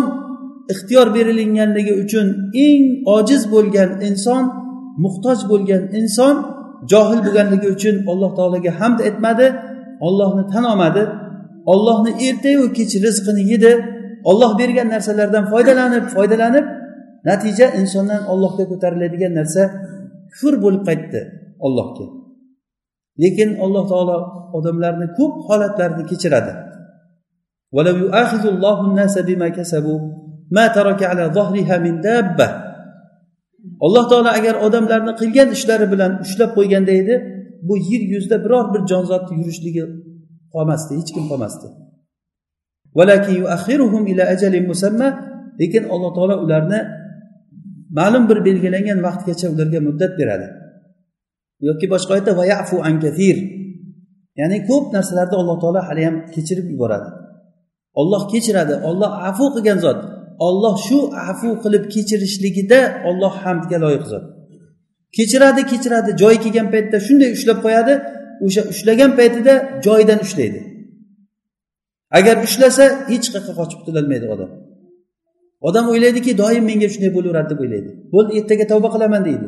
ixtiyor berilinganligi uchun eng ojiz bo'lgan inson muhtoj bo'lgan inson johil bo'lganligi uchun alloh taologa hamd aytmadi ollohni tan olmadi ollohni ertayu kech rizqini yedi olloh bergan narsalardan foydalanib foydalanib natija insondan ollohga ko'tariladigan narsa kufr bo'lib qaytdi. Ollohga lekin alloh taolo odamlarni ko'p holatlarni kechiradi. Alloh taolo agar odamlarni qilgan ishlari bilan ushlab qo'yganda edi bu yer yuzida biror bir jonzotni yurishligi qolmasdi hech kim qolmasdi. Lekin alloh taolo ularni ma'lum bir belgilangan vaqtgacha ularga muddat beradi. Yoki boshqa oyatda vayafu an kathir. Ya'ni ko'p narsalarni alloh taolo haliyam kechirib yuboradi. Olloh kechiradi olloh afu qilgan zot. Olloh shu afu qilib kechirishligida olloh hamdga loyiq zot. Kechiradi kechiradi joyi kelgan paytda shunday ushlab qo'yadi o'sha ushlagan paytida joyidan ushlaydi. Agar ushlasa hech qayerga qochib qutulolmaydi odam. Odam o'ylaydiki doim menga shunday bo'laveradi deb o'ylaydi. Bo'ldi ertaga tavba qilaman deydi.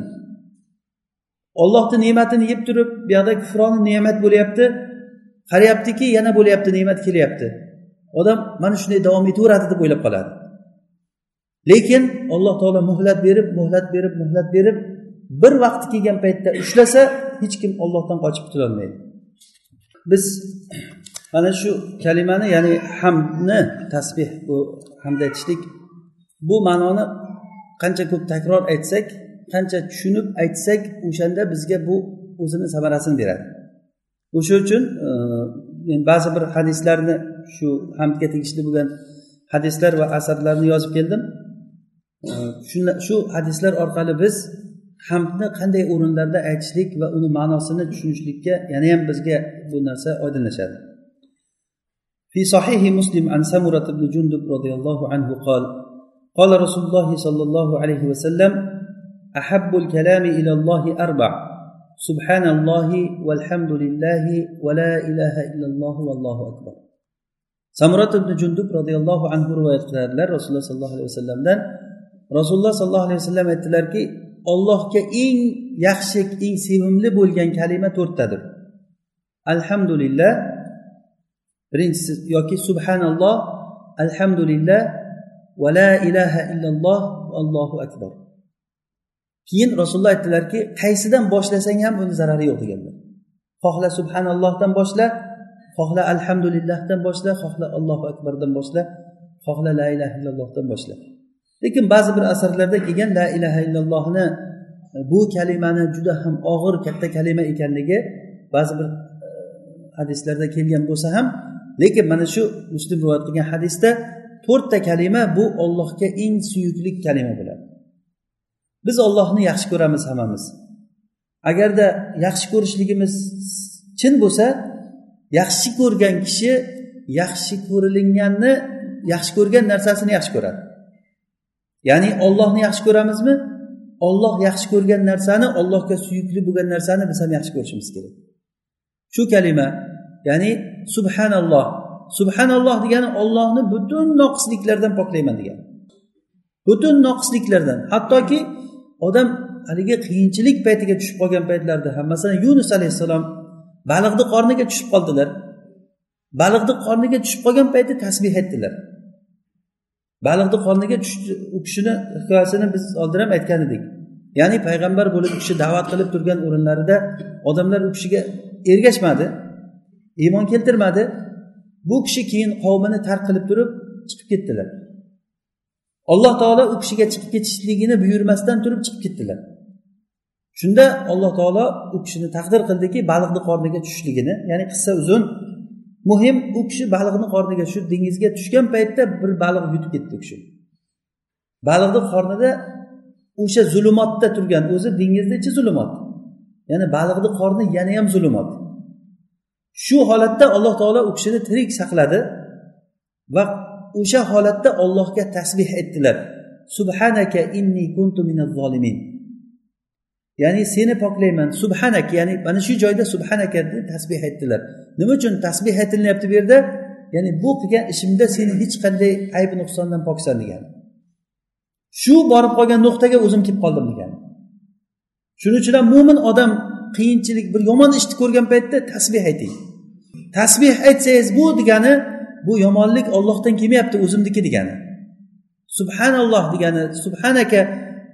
Ollohni ne'matini yeb turib bu yoqda kufroni ne'mat bo'lyapti. Qarayaptiki yana bo'lyapti ne'mat kelyapti. Odam mana shunday davom etaveradi deb o'ylab qoladi. Lekin alloh taolo muhlat berib muhlat berib muhlat berib bir vaqt kelgan paytda ushlasa hech kim ollohdan qochib qutulolmaydi. Biz mana shu kalimani ya'ni hamdni tasbeh bu hamd aytishlik bu ma'noni qancha ko'p takror aytsak qancha tushunib aytsak o'shanda bizga bu o'zini samarasini beradi o'sha uchun e, men ba'zi bir hadislarni shu hamdga tegishli bo'lgan hadislar va asarlarni yozib keldim e, shu hadislar orqali biz hamdni qanday o'rinlarda aytishlik va uni ma'nosini tushunishlikka yana ham bizga bu narsa oydinlashadi في صحيح مسلم عن سمرة بن جندب رضي الله عنه قال قال رسول الله صلى الله عليه وسلم أحب الكلام إلى الله أربع سبحان الله والحمد لله ولا إله إلا الله والله أكبر samurat ibn jundub roziyallohu anhu rivoyat qiladilar rasululloh sollallohu alayhi vasallamdan rasululloh sollallohu alayhi vasallam aytdilarki ollohga eng yaxshi eng sevimli bo'lgan kalima to'rttadir alhamdulillah birinchisi yoki subhanalloh alhamdulillah va la ilaha illalloh allohu akbar Keyin rasululloh aytdilarki qaysidan boshlasang ham uni zarari yo'q deganlar. Xohla subhanallohdan boshla xohla alhamdulillahdan boshla xohla allohu akbardan boshla xohla la ilaha illallohdan boshla. Lekin ba'zi bir asarlarda kelgan la ilaha illallohni e, bu kalimani juda ham og'ir katta kalima ekanligi ba'zi bir e, hadislarda kelgan bo'lsa ham lekin mana shu muslim rivoyat qilgan hadisda to'rtta kalima bu ollohga eng suyukli kalima bo'ladi. Biz ollohni yaxshi ko'ramiz hammamiz. Agarda yaxshi ko'rishligimiz chin bo'lsa yaxshi ko'rgan kishi yaxshi ko'rilinganni yaxshi ko'rgan narsasini yaxshi ko'radi. Ya'ni ollohni yaxshi ko'ramizmi? Olloh yaxshi ko'rgan narsani ollohga suyukli bo'lgan narsani biz ham yaxshi ko'rishimiz kerak. Shu kalima ya'ni subhanalloh. Subhanalloh degani ollohni butun noqisliklardan poklayman degani. Butun noqisliklardan. Hattoki odam haligi qiyinchilik paytiga tushib qolgan paytlarida ham masalan yunus alayhissalom baliqni qorniga tushib qoldilar. Baliqni qorniga tushib qolgan payti tasbeh aytdilar baliqni qorniga tushdi u kishini hikoyasini biz oldin ham aytgan edik. Ya'ni payg'ambar bo'lib u kishi da'vat qilib turgan o'rinlarida odamlar u kishiga ergashmadi iymon keltirmadi. Bu kishi keyin qavmini tark qilib turib chiqib ketdilar. Alloh taolo u kishiga chiqib ketishligini buyurmasdan turib chiqib ketdilar. Shunda alloh taolo u kishini taqdir qildiki baliqni qorniga tushishligini ya'ni qissa uzun muhim u kishi baliqni qorniga shu dengizga tushgan paytda bir baliq yutib ketdi u kishi. Baliqni qornida o'sha zulumotda turgan o'zi dengizni ichi zulumot. Ya'ni baliqni qorni yana ham zulumot. Shu holatda alloh taolo u kishini tirik saqladi va o'sha holatda ollohga tasbeh aytdilar subhanaka inni kuntu minaz zolimin. Ya'ni seni poklayman subhanak ya'ni mana shu joyda subhanaka deb tasbeh aytdilar nima uchun tasbeh aytilyapti bu yerda? Ya'ni bu qilgan ishimda seni hech qanday ayb nuqsondan poksan degani shu borib qolgan nuqtaga o'zim kelib qoldim degani shuning uchun ham mo'min odam qiyinchilik bir yomon ishni ko'rgan paytda tasbeh ayting. Tasbeh aytsangiz bu degani bu yomonlik ollohdan kelmayapti o'zimniki degani subhanalloh degani subhanaka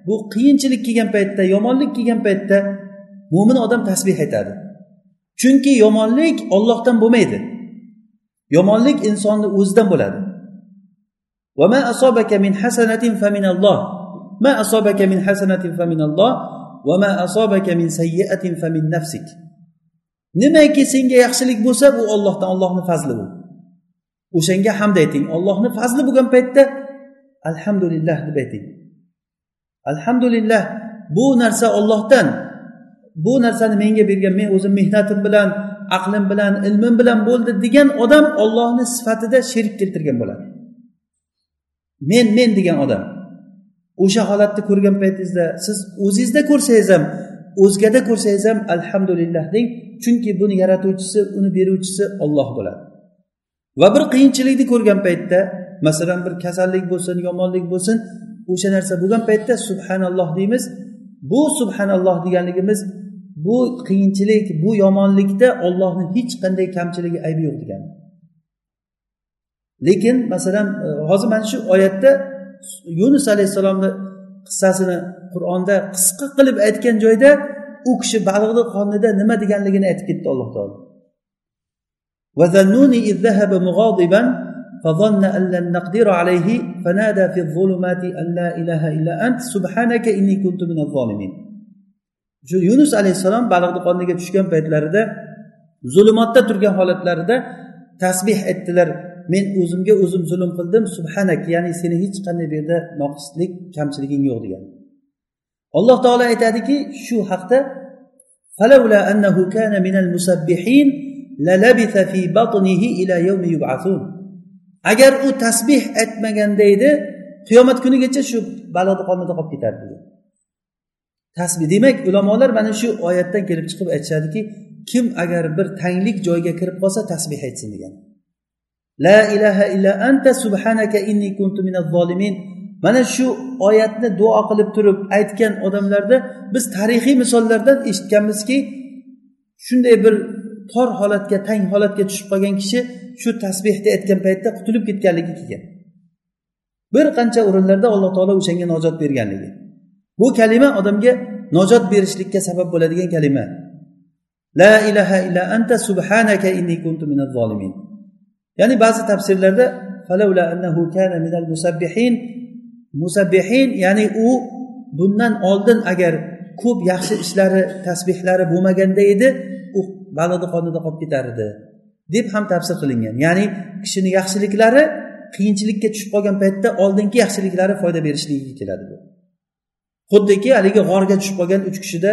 bu qiyinchilik kelgan paytda yomonlik kelgan paytda mo'min odam tasbeh aytadi chunki yomonlik ollohdan bo'lmaydi yomonlik insonni o'zidan bo'ladi وما أصابك من حسنة فمن الله ما أصابك من حسنة فمن الله وما أصابك من سيئة فمن نفسك nimaki senga yaxshilik bo'lsa bu ollohdan ollohni fazli bu o'shanga hamd ayting ollohni fazli bo'lgan paytda alhamdulillah deb ayting. Alhamdulillah bu narsa ollohdan bu narsani menga bergan men o'zim mehnatim bilan aqlim bilan ilmim bilan bo'ldi degan odam ollohni sifatida sherik keltirgan bo'ladi. Men men degan odam o'sha holatni ko'rgan paytingizda siz o'zingizda ko'rsangiz ham o'zgada ko'rsangiz ham alhamdulillah deng chunki buni yaratuvchisi uni beruvchisi olloh bo'ladi. Va bir qiyinchilikni ko'rgan paytda masalan bir kasallik bo'lsin yomonlik bo'lsin o'sha narsa bo'lgan paytda subhanalloh deymiz. Bu subhanalloh deganligimiz bu qiyinchilik bu yomonlikda ollohni hech qanday kamchiligi aybi yo'q degani. Lekin masalan e, hozir mana shu oyatda yunus alayhissalomni qissasini qur'onda qisqa qilib aytgan joyda u kishi baliqni qornida nima deganligini aytib ketdi alloh taolo. وذنوني إذ ذهب مغاضبا فظن أن لن نقدر عليه فنادى في الظلمات أن لا إله إلا أنت سبحانك إني كنت من الظالمين shu yunus alayhissalom baliqni qorniga tushgan paytlarida zulumotda turgan holatlarida tasbeh aytdilar men o'zimga o'zim zulm qildim subhanak ya'ni seni hech qanday bu yerda noqislik kamchiliging yo'q degan alloh taolo aytadiki shu haqda agar u tasbeh aytmaganda edi qiyomat kunigacha shu baloni qornida qolib ketardi tasbih demak ulamolar mana shu oyatdan kelib chiqib aytishadiki kim agar bir tanglik joyga kirib qolsa tasbeh aytsin degan. La ilaha illa anta subhanaka inni kuntu minaz zolimin. Mana shu oyatni duo qilib turib aytgan odamlarda biz tarixiy misollardan eshitganmizki shunday bir tor holatga tang holatga tushib qolgan kishi shu tasbehni aytgan paytda qutulib ketganligi kelgan. Bir qancha o'rinlarda alloh taolo o'shanga najot berganligi. Bu kalima odamga najot berishlikka sabab bo'ladigan kalima. La ilaha illa anta subhanaka inni kuntu minaz zolimin. Ya'ni ba'zi tafsirlarda falawla annahu kana minal musabbihin. Ya'ni u bundan oldin agar ko'p yaxshi ishlari tasbehlari bo'lmaganda edi u qonida qolib ketar edi deb ham tafsir qilingan. Ya'ni kishini yaxshiliklari qiyinchilikka tushib qolgan paytda oldingi yaxshiliklari foyda berishligiga keladi bu. Xuddiki haligi g'orga tushib qolgan uch kishida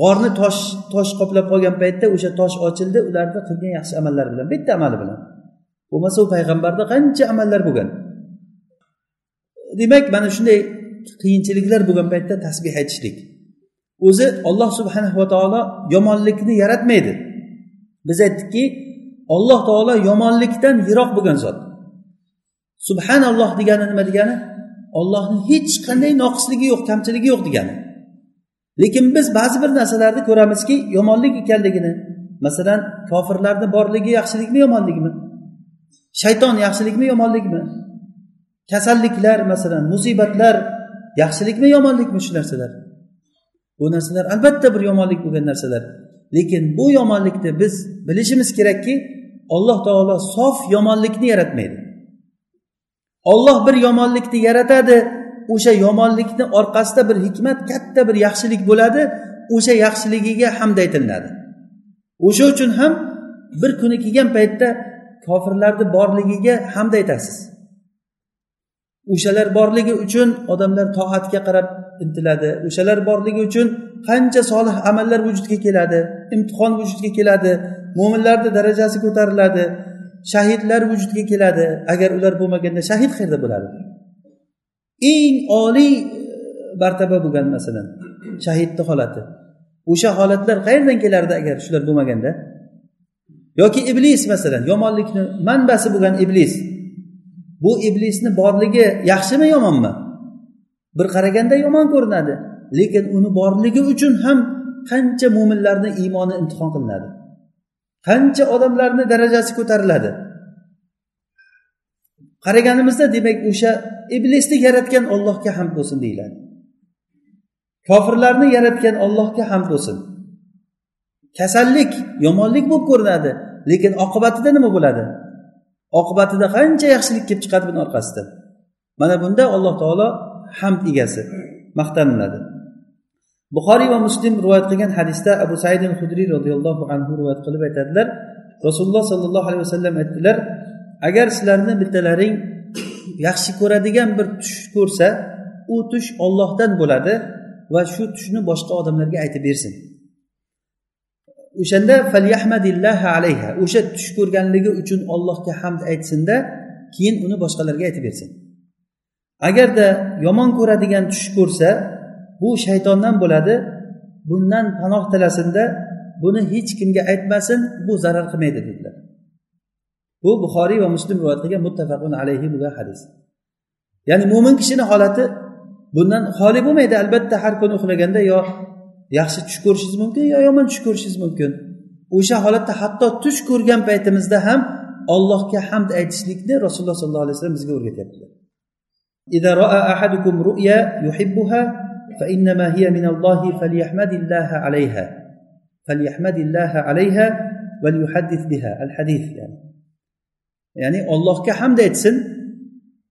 g'orni tosh tosh qoplab qolgan paytda o'sha tosh ochildi ularni qilgan yaxshi amallari bilan bitta amali bilan. Bo'lmasa u payg'ambarda qancha amallar bo'lgan. Demak mana shunday qiyinchiliklar bo'lgan paytda tasbeh aytishlik. O'zi olloh subhanahu va taolo yomonlikni yaratmaydi. Biz aytdikki olloh taolo yomonlikdan yiroq bo'lgan zot. Subhanalloh degani nima degani? Ollohni hech qanday noqisligi yo'q kamchiligi yo'q degani. Lekin biz ba'zi bir narsalarni ko'ramizki yomonlik ekanligini masalan kofirlarni borligi yaxshilikmi yomonlikmi? Shayton yaxshilikmi yomonlikmi? Kasalliklar masalan musibatlar yaxshilikmi yomonlikmi shu narsalar? Bu narsalar albatta bir yomonlik bo'lgan narsalar. Lekin bu yomonlikni biz bilishimiz kerakki alloh taolo sof yomonlikni yaratmaydi. Olloh bir yomonlikni yaratadi o'sha yomonlikni orqasida bir hikmat katta bir yaxshilik bo'ladi o'sha yaxshiligiga hamd aytilinadi. O'sha uchun ham bir kuni kelgan paytda kofirlarni borligiga hamd aytasiz. O'shalar borligi uchun odamlar toatga qarab intiladi. O'shalar borligi uchun qancha solih amallar vujudga keladi imtihon vujudga keladi mo'minlarni darajasi ko'tariladi shahidlar vujudga keladi. Agar ular bo'lmaganda shahid qayerda bo'ladi? Eng oliy e, martaba bo'lgan masalan shahidni holati. O'sha holatlar qayerdan kelardi agar shular bo'lmaganda? Yoki iblis masalan yomonlikni manbasi bo'lgan iblis bu iblisni borligi yaxshimi yomonmi? Bir qaraganda yomon ko'rinadi lekin uni borligi uchun ham qancha mo'minlarni iymoni imtihon qilinadi qancha odamlarni darajasi ko'tariladi. Qaraganimizda demak o'sha iblisni yaratgan ollohga ham bo'lsin deyiladi. Kofirlarni yaratgan ollohga ham bo'lsin. Kasallik yomonlik bo'lib ko'rinadi lekin oqibatida nima bo'ladi? Oqibatida qancha yaxshilik kelib chiqadi buni orqasidan. Mana bunda alloh taolo hamd egasi maqtaniladi. Buxoriy va muslim rivoyat qilgan hadisda abu said al hudriy roziyallohu anhu rivoyat qilib aytadilar rasululloh sollallohu alayhi vasallam aytdilar agar sizlarni bittalaring yaxshi ko'radigan bir tush ko'rsa u tush ollohdan bo'ladi va shu tushni boshqa odamlarga aytib bersin. O'shanda alayha o'sha tush ko'rganligi uchun ollohga hamd aytsinda keyin uni boshqalarga aytib bersin. Agarda yomon ko'radigan tush ko'rsa bu shaytondan bo'ladi bundan panoh tilasinda buni hech kimga aytmasin bu zarar qilmaydi dedilar. Bu buxoriy va muslim rivoyat qilgan muttafaqun alayhi bo'lgan hadis. Ya'ni mo'min kishini holati bundan xoli bo'lmaydi albatta har kuni uxlaganda yo yaxshi tush ko'rishingiz mumkin yo yomon tush ko'rishingiz mumkin o'sha holatda hatto tush ko'rgan paytimizda ham allohga hamd aytishlikni rasululloh sollallohu alayhi vasallam bizga o'rgatyaptilar إذا رأى أحدكم رؤيا يحبها فإنما هي من الله فليحمد الله عليها فليحمد الله عليها وليحدث بها الحديث يعني ya'ni ollohga hamd aytsin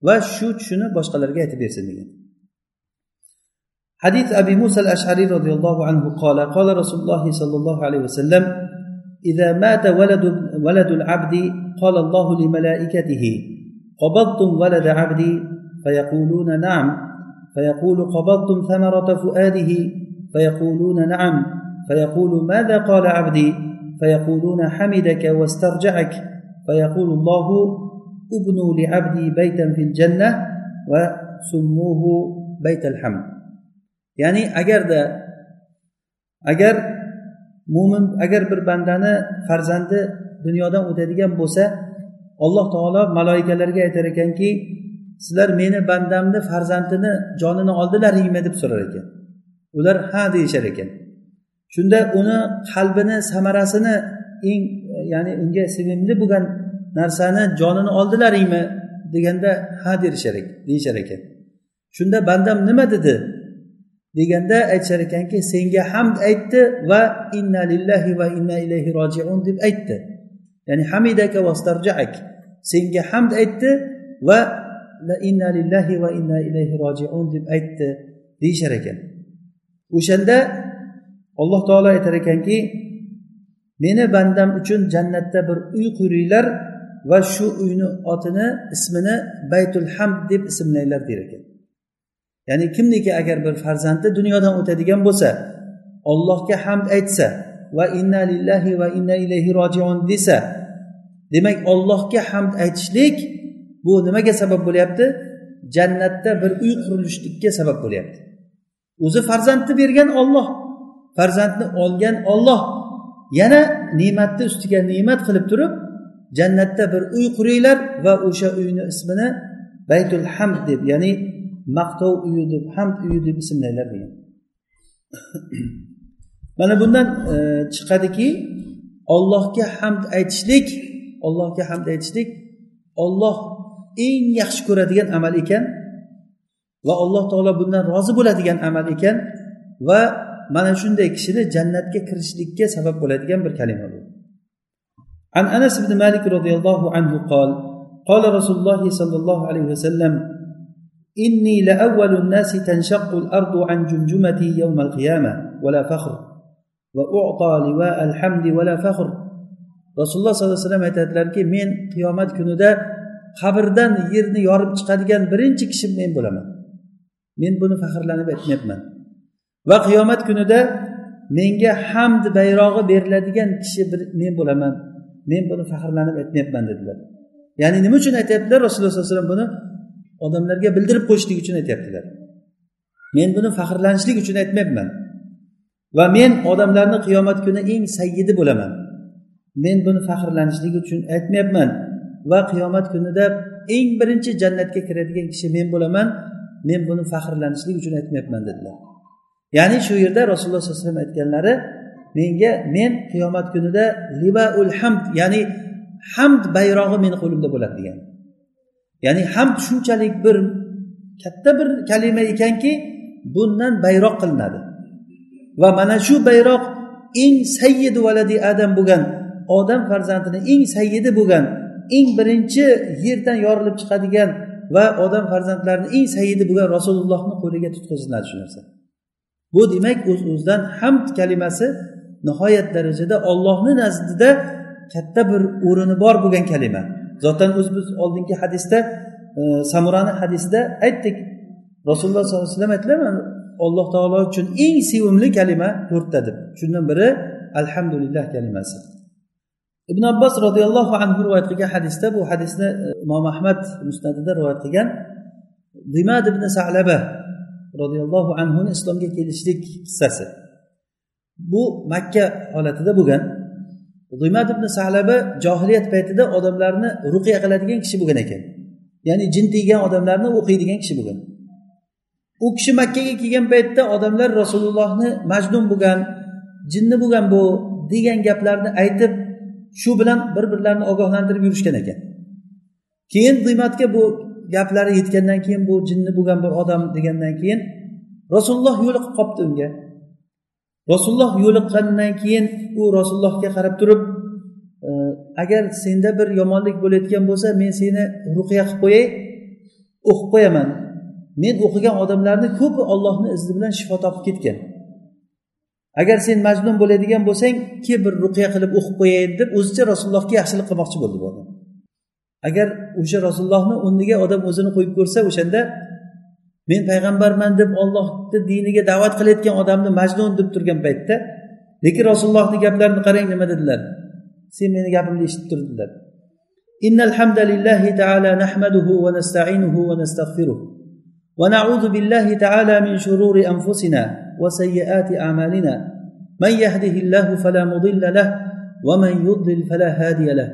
va shu tushini boshqalarga aytib bersin degan حديث أبي موسى الأشعري رضي الله عنه قال قال رسول الله صلى الله عليه وسلم إذا مات ولد ولد العبد قال الله لملائكته قبضتم ولد عبدي فيقولون نعم. فيقول قبضتم ثمرة فؤاده؟ فيقولون نعم. فيقول ماذا قال عبدي؟ فيقولون حمدك واسترجعك. فيقول الله ابنوا لعبدي بيتا في الجنة وسموه بيت الحمد. Ya'ni agarda agar mo'min agar bir bandani farzandi dunyodan o'tadigan bo'lsa alloh taolo maloikalarga aytar ekanki sizlar meni bandamni farzandini jonini oldilaringmi deb so'rar ekan. Ular ha deyishar ekan. Shunda uni qalbini samarasini eng ya'ni unga sevimli bo'lgan narsani jonini oldilaringmi deganda ha derishar deyishar ekan. Shunda bandam nima dedi? Deganda aytishar ekanki senga hamd aytdi va inna lillahi va inna ilayhi rojiun deb aytdi. Ya'ni hamidaka vastarjaak senga hamd aytdi va la inna lillahi va inna ilayhi rojiun deb aytdi deyishar ekan. O'shanda alloh taolo aytar ekanki meni bandam uchun jannatda bir uy quringlar va shu uyni otini ismini baytul hamd deb ismlanglar der ekan. Ya'ni kimniki agar bir farzandi dunyodan o'tadigan bo'lsa ollohga hamd aytsa va inna lillahi va inna ilayhi rojiun desa demak ollohga hamd aytishlik bu nimaga sabab bo'lyapti? Jannatda bir uy qurilishlikka sabab bo'lyapti. O'zi farzandni bergan olloh farzandni olgan olloh yana ne'matni ustiga ne'mat qilib turib jannatda bir uy quringlar va o'sha uyni ismini baytul hamd deb ya'ni maqtov uyi deb hamd uyi deb ismlaylar degan mana bundan e, chiqadiki ollohga hamd aytishlik ollohga hamd aytishlik olloh eng yaxshi ko'radigan amal ekan va alloh taolo bundan rozi bo'ladigan amal ekan va mana shunday kishini jannatga kirishlikka sabab bo'ladigan bir kalima bu عن انس بن مالك رضي الله عنه قال قال رسول الله صلى الله عليه وسلم إني لأول الناس تنشق الأرض عن جمجمتي يوم القيامة ولا فخر وأعطى لواء الحمد ولا فخر rasululloh sollallohu alayhi vasallam aytadilarki men qiyomat kunida qabrdan yerni yorib chiqadigan birinchi kishi men bo'laman men buni faxrlanib aytmayapman va qiyomat kunida menga hamd bayrog'i beriladigan kishi men bo'laman men buni faxrlanib aytmayapman dedilar ya'ni nima uchun aytyaptilar rasululloh sollallohu alayhi vasallam buni Odamlarga bildirib qo'yishlik uchun aytyaptilar. Men buni faxrlanishlik uchun aytmayapman. Va men odamlarni qiyomat kuni eng sayyidi bo'laman. Men buni faxrlanishlik uchun aytmayapman. Va qiyomat kunida eng birinchi jannatga kiradigan kishi men bo'laman. Men buni faxrlanishlik uchun aytmayapman dedilar. Ya'ni shu yerda rasululloh sollallohu alayhi vasallam aytganlari menga men qiyomat kunida libaul hamd ya'ni hamd bayrog'i meni qo'limda bo'ladi degan. Ya'ni hamd shunchalik bir katta bir kalima ekanki bundan bayroq qilinadi. Va mana shu bayroq eng sayyidi valadi adam bo'lgan odam farzandini eng sayyidi bo'lgan eng birinchi yerdan yorilib chiqadigan va odam farzandlarini eng sayyidi bo'lgan rasulullohni qo'liga tutqiziladi shu narsa. Bu demak o'z uz o'zidan hamd kalimasi nihoyat darajada ollohni nazdida katta bir o'rni bor bo'lgan kalima. Zotan o'zi biz oldingi hadisda e, samurani hadisida aytdik. Rasululloh sollallohu alayhi vasallam aytdilar alloh taolo uchun eng sevimli kalima to'rtta deb. Shundan biri alhamdulillah kalimasi. Ibn abbos roziyallohu anhu rivoyat qilgan hadisda bu hadisni e, imom ahmad musnadida rivoyat qilgan dimad ibn salaba roziyallohu anhuni islomga kelishlik qissasi. Bu makka holatida bo'lgan. G'iymat ibn salaba johiliyat paytida odamlarni ruqiya qiladigan kishi bo'lgan ekan. Ya'ni jin tiygan odamlarni o'qiydigan kishi bo'lgan. U kishi makkaga kelgan paytda odamlar rasulullohni majnun bo'lgan jinni bo'lgan bu degan gaplarni aytib shu bilan bir birlarini ogohlantirib yurishgan ekan. Keyin diymatga bu gaplari yetgandan keyin bu jinni bo'lgan bir odam degandan keyin rasululloh yo'liqib qolibdi unga. Rasululloh yo'liqqandan keyin u rasulullohga qarab turib agar senda bir yomonlik bo'layotgan bo'lsa men seni ruqiya qilib qo'yay o'qib qo'yaman. Men o'qigan odamlarni ko'pi ollohni izni bilan shifo topib ketgan. Agar sen majnun bo'ladigan bo'lsang kel bir ruqiya qilib o'qib qo'yayin deb o'zicha rasulullohga yaxshilik qilmoqchi bo'ldi bu odam. Agar o'sha rasulullohni o'rniga odam o'zini qo'yib ko'rsa o'shanda men payg'ambarman deb ollohni diniga da'vat qilayotgan odamni majnun deb turgan paytda lekin rasulullohni gaplarini qarang nima dedilar sen meni gapimni eshitib tur dedilar إن الحمد لله تعالى نحمده ونستعينه ونستغفره ونعوذ بالله تعالى من شرور أنفسنا وسيئات أعمالنا من يهده الله فلا مضل له ومن يضلل فلا هادي له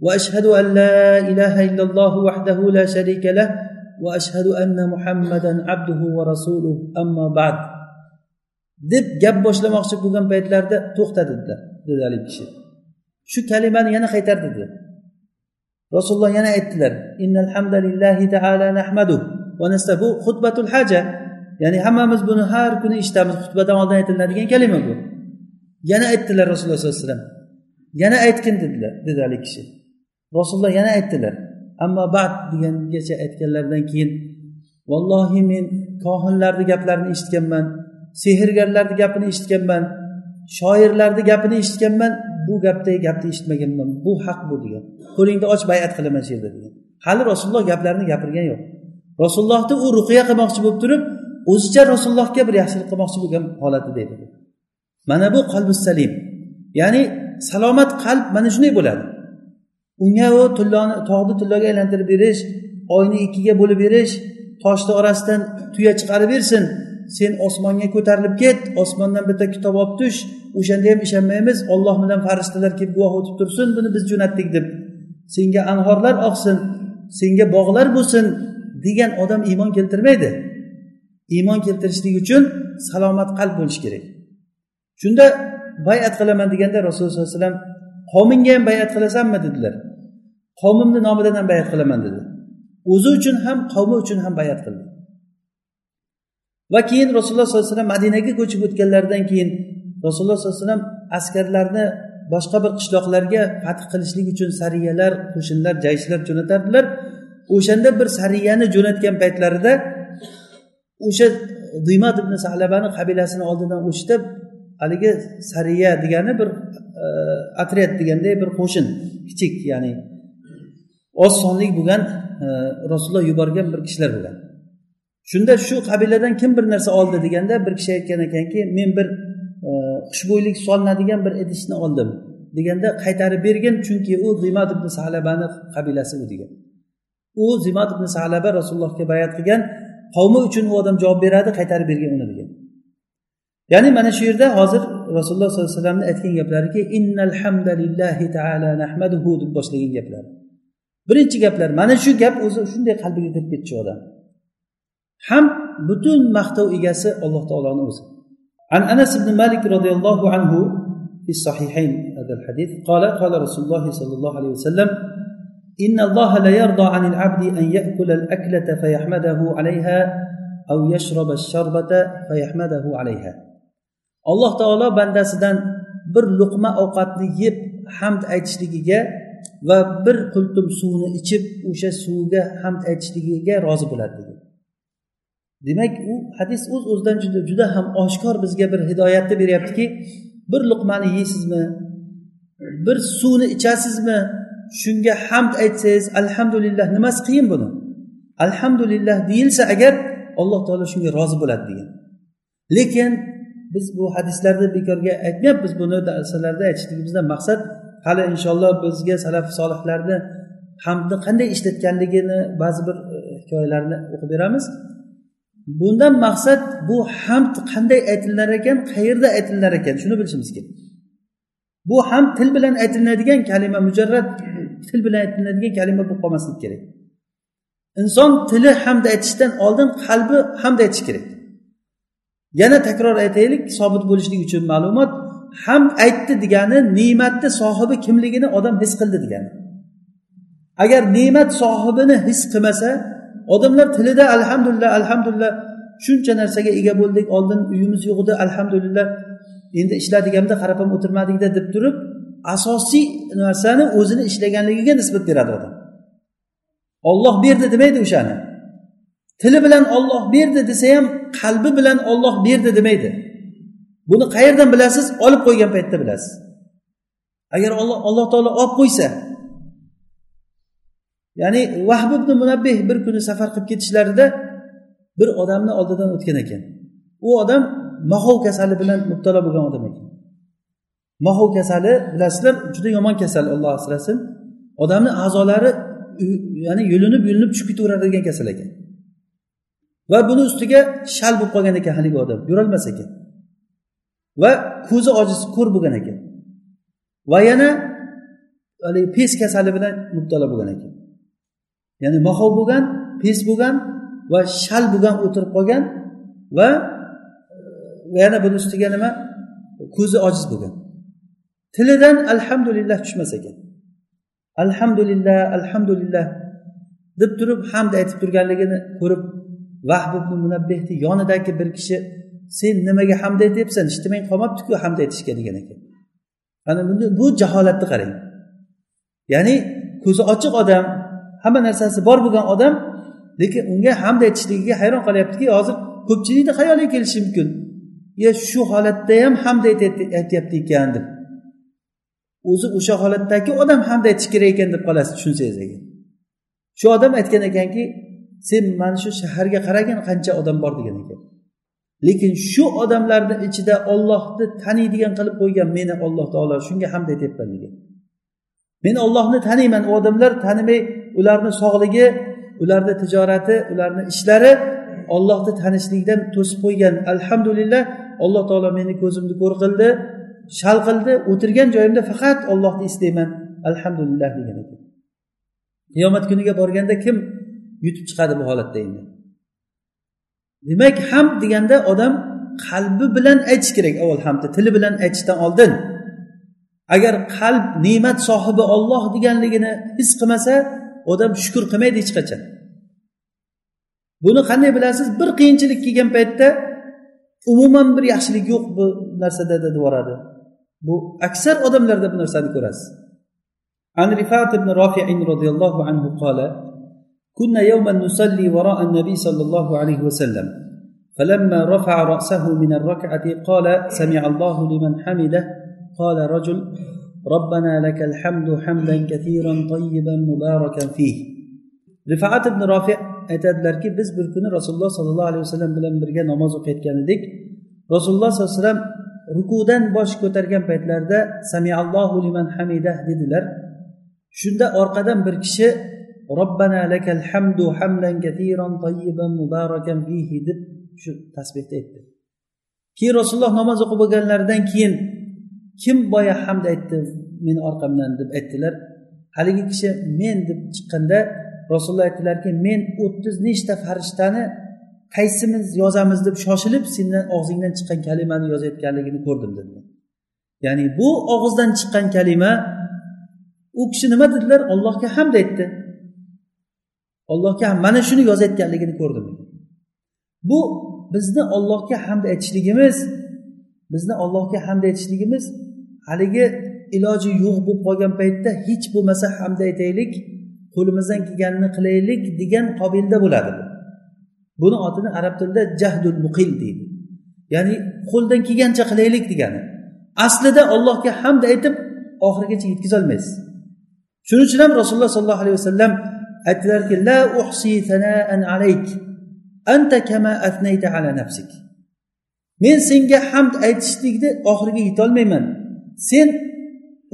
وأشهد أن لا إله إلا الله وحده لا شريك له وأشهد أن محمدا عبده ورسوله أما بعد deb gap boshlamoqchi bo'lgan paytlarida to'xta dedilar dedi haligi kishi shu kalimani yana qaytardi dedi rasululloh yana aytdilar innal hamdalillahi taala nahmadu va bu xutbatul haja ya'ni hammamiz buni har kuni eshitamiz xutbadan oldin aytiladigan kalima bu yana aytdilar rasululloh sollallohu alayhi vasallam yana aytgin dedilar dedi haligi kishi rasululloh yana aytdilar ammo bad degangacha aytganlaridan keyin vallohi men kohinlarni gaplarini eshitganman sehrgarlarni gapini eshitganman shoirlarni gapini eshitganman bu gapdagi gapni eshitmaganman bu haq bu degan. Qo'lingni och bayat qilaman shu yerda degan. Hali rasululloh gaplarini gapirgani yo'q. Rasulullohni u ruqiya qilmoqchi bo'lib turib o'zicha rasulullohga bir yaxshilik qilmoqchi bo'lgan holatida edi mana bu qalbi salim. Ya'ni salomat qalb mana shunday bo'ladi. Unga u tilloni tog'ni tilloga aylantirib berish oyni ikkiga bo'lib berish toshni orasidan tuya chiqarib bersin. Sen osmonga ko'tarilib ket osmondan bitta kitob olib tush o'shanda ham ishonmaymiz olloh bilan farishtalar kelib guvoh o'tib tursin buni biz jo'natdik deb. Senga anhorlar oqsin senga bog'lar bo'lsin degan odam iymon keltirmaydi. Iymon keltirishlik uchun salomat qalb bo'lishi kerak. Shunda bayat qilaman deganda rasululloh sollallohu alayhi vasallam qavmingga ham bayat qilasanmi dedilar. Qavmimni nomidan ham bayat qilaman dedi o'zi uchun ham qavmi uchun ham bayat qildi. Va keyin rasululloh sollallohu alayhi vasallam madinaga ko'chib o'tganlaridan keyin rasululloh sollallohu alayhi vasallam askarlarni boshqa bir qishloqlarga fath qilishlik uchun sariyalar qo'shinlar jayshlar jo'natardilar. O'shanda bir sariyani jo'natgan paytlarida o'sha diymat ibn salabani qabilasini oldidan o'tishda haligi sariya degani bir e, otryad deganday bir qo'shin kichik ya'ni oz sonli bo'lgan e, rasululloh yuborgan bir kishilar bo'lgan. Shunda shu qabiladan kim bir narsa oldi deganda bir kishi aytgan ekanki men bir e, xushbo'ylik solinadigan bir idishni oldim deganda qaytarib bergin chunki u zimat ibn salabani qabilasi u degan. U zimat ibn salaba rasulullohga bayat qilgan qavmi uchun u odam javob beradi qaytarib bergan uni degan. ya'ni mana shu yerda hozir rasululloh sollallohu alayhi vasallamni aytgan gaplariki innal hamdalillahi taala nahmaduhu deb boshlagan gaplar birinchi gaplar mana shu gap o'zi shunday qalbiga kirib ketdi shu odam ham butun maqtov egasi alloh taoloni o'zi عن انس بن مالك رضي الله عنه في الصحيحين هذا الحديث قال قال رسول الله صلى الله عليه وسلم إن الله لا يرضى عن العبد أن يأكل الأكلة فيحمده عليها أو يشرب الشربة فيحمده عليها alloh taolo bandasidan bir luqma ovqatni yeb hamd aytishligiga va bir qultum suvni ichib o'sha suvga hamd aytishligiga rozi bo'ladi degan demak u hadis o'z uz o'zidan juda juda ham oshkor bizga bir hidoyatni beryaptiki bir luqmani yeysizmi bir suvni ichasizmi shunga hamd aytsangiz alhamdulillah nimasi qiyin buni? Alhamdulillah deyilsa agar alloh taolo shunga rozi bo'ladi degan. Lekin biz bu hadislarni bekorga aytmayapmiz. Buni darslarda aytishligimizdan maqsad hali inshaalloh bizga salaf solihlarni hamdni qanday ishlatganligini ba'zi bir e, hikoyalarni o'qib beramiz. Bundan maqsad bu hamd qanday aytilinar ekan qayerda aytilinar ekan? Shuni bilishimiz kerak bu ham til bilan aytilinadigan kalima mujarrad til bilan aytilinadigan kalima bo'lib qolmasligi kerak. Inson tili hamd aytishdan oldin qalbi hamd aytishi kerak. Yana takror aytaylik sobit bo'lishlik uchun ma'lumot ham aytdi degani ne'matni sohibi kimligini odam his qildi degani. Agar ne'mat sohibini his qilmasa odamlar tilida alhamdulillah alhamdulillah shuncha narsaga ega bo'ldik oldin uyimiz yo'q edi alhamdulillah endi ishladiganda qarab ham o'tirmadikda deb turib asosiy narsani o'zini ishlaganligiga nisbat beradi odam. Olloh berdi demaydi o'shani. Tili bilan olloh berdi desa ham qalbi bilan olloh berdi demaydi. Buni qayerdan bilasiz? Olib qo'ygan paytda bilasiz. Agar olloh alloh taolo olib qo'ysa ya'ni vahb ibn munabbih bir kuni safar qilib ketishlarida bir odamni oldidan o'tgan ekan. U odam mahov kasali bilan mubtalo bo'lgan odam ekan. Mahov kasali bilasizlar juda yomon kasal olloh asrasin. Odamni a'zolari ya'ni yulinib yulinib tushib ketaveradigan kasal ekan. Va buni ustiga shal bo'lib qolgan ekan haligi odam. Yurolmas ekan. Va ko'zi ojiz ko'r bo'lgan ekan. Va yana haligi pes kasali bilan mubtalo bo'lgan ekan. Ya'ni mahov bo'lgan pes bo'lgan va shal bo'lgan o'tirib qolgan va yana buni ustiga nima? Ko'zi ojiz bo'lgan. Tilidan alhamdulillah tushmas ekan. Alhamdulillah alhamdulillah deb turib hamd aytib turganligini ko'rib vahb ibn munabbehni yonidagi bir kishi sen nimaga hamd aytyapsan? Eshitmay qolmabdiku hamd aytishga degan ekan ana bunda bu jaholatni qarang. Ya'ni ko'zi ochiq odam hamma narsasi bor bo'lgan odam lekin unga hamd aytishligiga hayron qolyaptiki hozir ko'pchilikni xayoliga kelishi mumkin. Ya shu holatda ham hamd aytyapti ekan deb. O'zi o'sha holatdagi odam hamd aytish kerak ekan deb qolasiz tushunsangiz agar shu odam aytgan ekanki sen mana shu shaharga qaragin qancha odam bor degan ekan. Lekin shu odamlarni ichida ollohni taniydigan qilib qo'ygan meni alloh taolo shunga hamd aytyapman degan. Men ollohni taniyman u odamlar tanimay ularni sog'ligi ularni tijorati ularni ishlari ollohni tanishlikdan to'sib qo'ygan. Alhamdulillah alloh taolo meni ko'zimni ko'r qildi shal qildi o'tirgan joyimda faqat ollohni eslayman alhamdulillah degan ekan. Qiyomat kuniga borganda kim yutib chiqadi bu holatda endi demak hamd deganda odam qalbi bilan aytish kerak avval hamdni tili bilan aytishdan oldin agar qalb ne'mat sohibi olloh deganligini his qilmasa odam shukur qilmaydi hech qachon buni qanday bilasiz bir qiyinchilik kelgan paytda umuman bir yaxshilik yo'q bu narsada deb yuboradi bu aksar odamlarda bu narsani ko'rasiz عن رفاعة بن رافع رضي الله عنه قال كنا يوما نصلي وراء النبي صلى الله عليه وسلم فلما رفع رأسه من الركعة قال سمع الله لمن حمده قال رجل ربنا لك الحمد حمدا كثيرا طيبا مباركا فيه رفاعة بن رافع aytadilarki biz bir kuni rasululloh sollallohu alayhi vasallam bilan birga namoz o'qiyotgan edik rasululloh sollallohu alayhi vasallam rukudan bosh ko'targan paytlarida samiallohu liman hamidah dedilar shunda orqadan bir kishi robbana lakal hamdu hamdan katiran tayyiban mubarakan fihi deb shu tasbehni aytdi. Keyin rasululloh namoz o'qib bo'lganlaridan keyin kim boya hamd aytdi meni orqamdan deb aytdilar. Haligi kishi men deb chiqqanda rasululloh aytdilarki men o'ttiz nechta farishtani qaysimiz yozamiz deb shoshilib sendan og'zingdan chiqqan kalimani yozayotganligini ko'rdim dedilar. Ya'ni bu og'izdan chiqqan kalima u kishi nima dedilar? Ollohga hamd aytdi. Allohga mana shuni yozayotganligini ko'rdim. Bu bizni ollohga hamd aytishligimiz bizni ollohga hamd aytishligimiz haligi iloji yo'q bo'lib qolgan paytda hech bo'lmasa hamd aytaylik qo'limizdan kelganini qilaylik degan qobilda bo'ladi buni otini arab tilida jahdul muqil deydi. Ya'ni qo'ldan kelgancha qilaylik degani. Aslida allohga hamd aytib oxirigacha yetkazolmaysiz. Shuning uchun ham rasululloh sollallohu alayhi vasallam aytdilarki la uhsi sanaan alayk anta kama atnayta ala nafsik. Men senga hamd aytishlikni oxiriga yetolmayman. Sen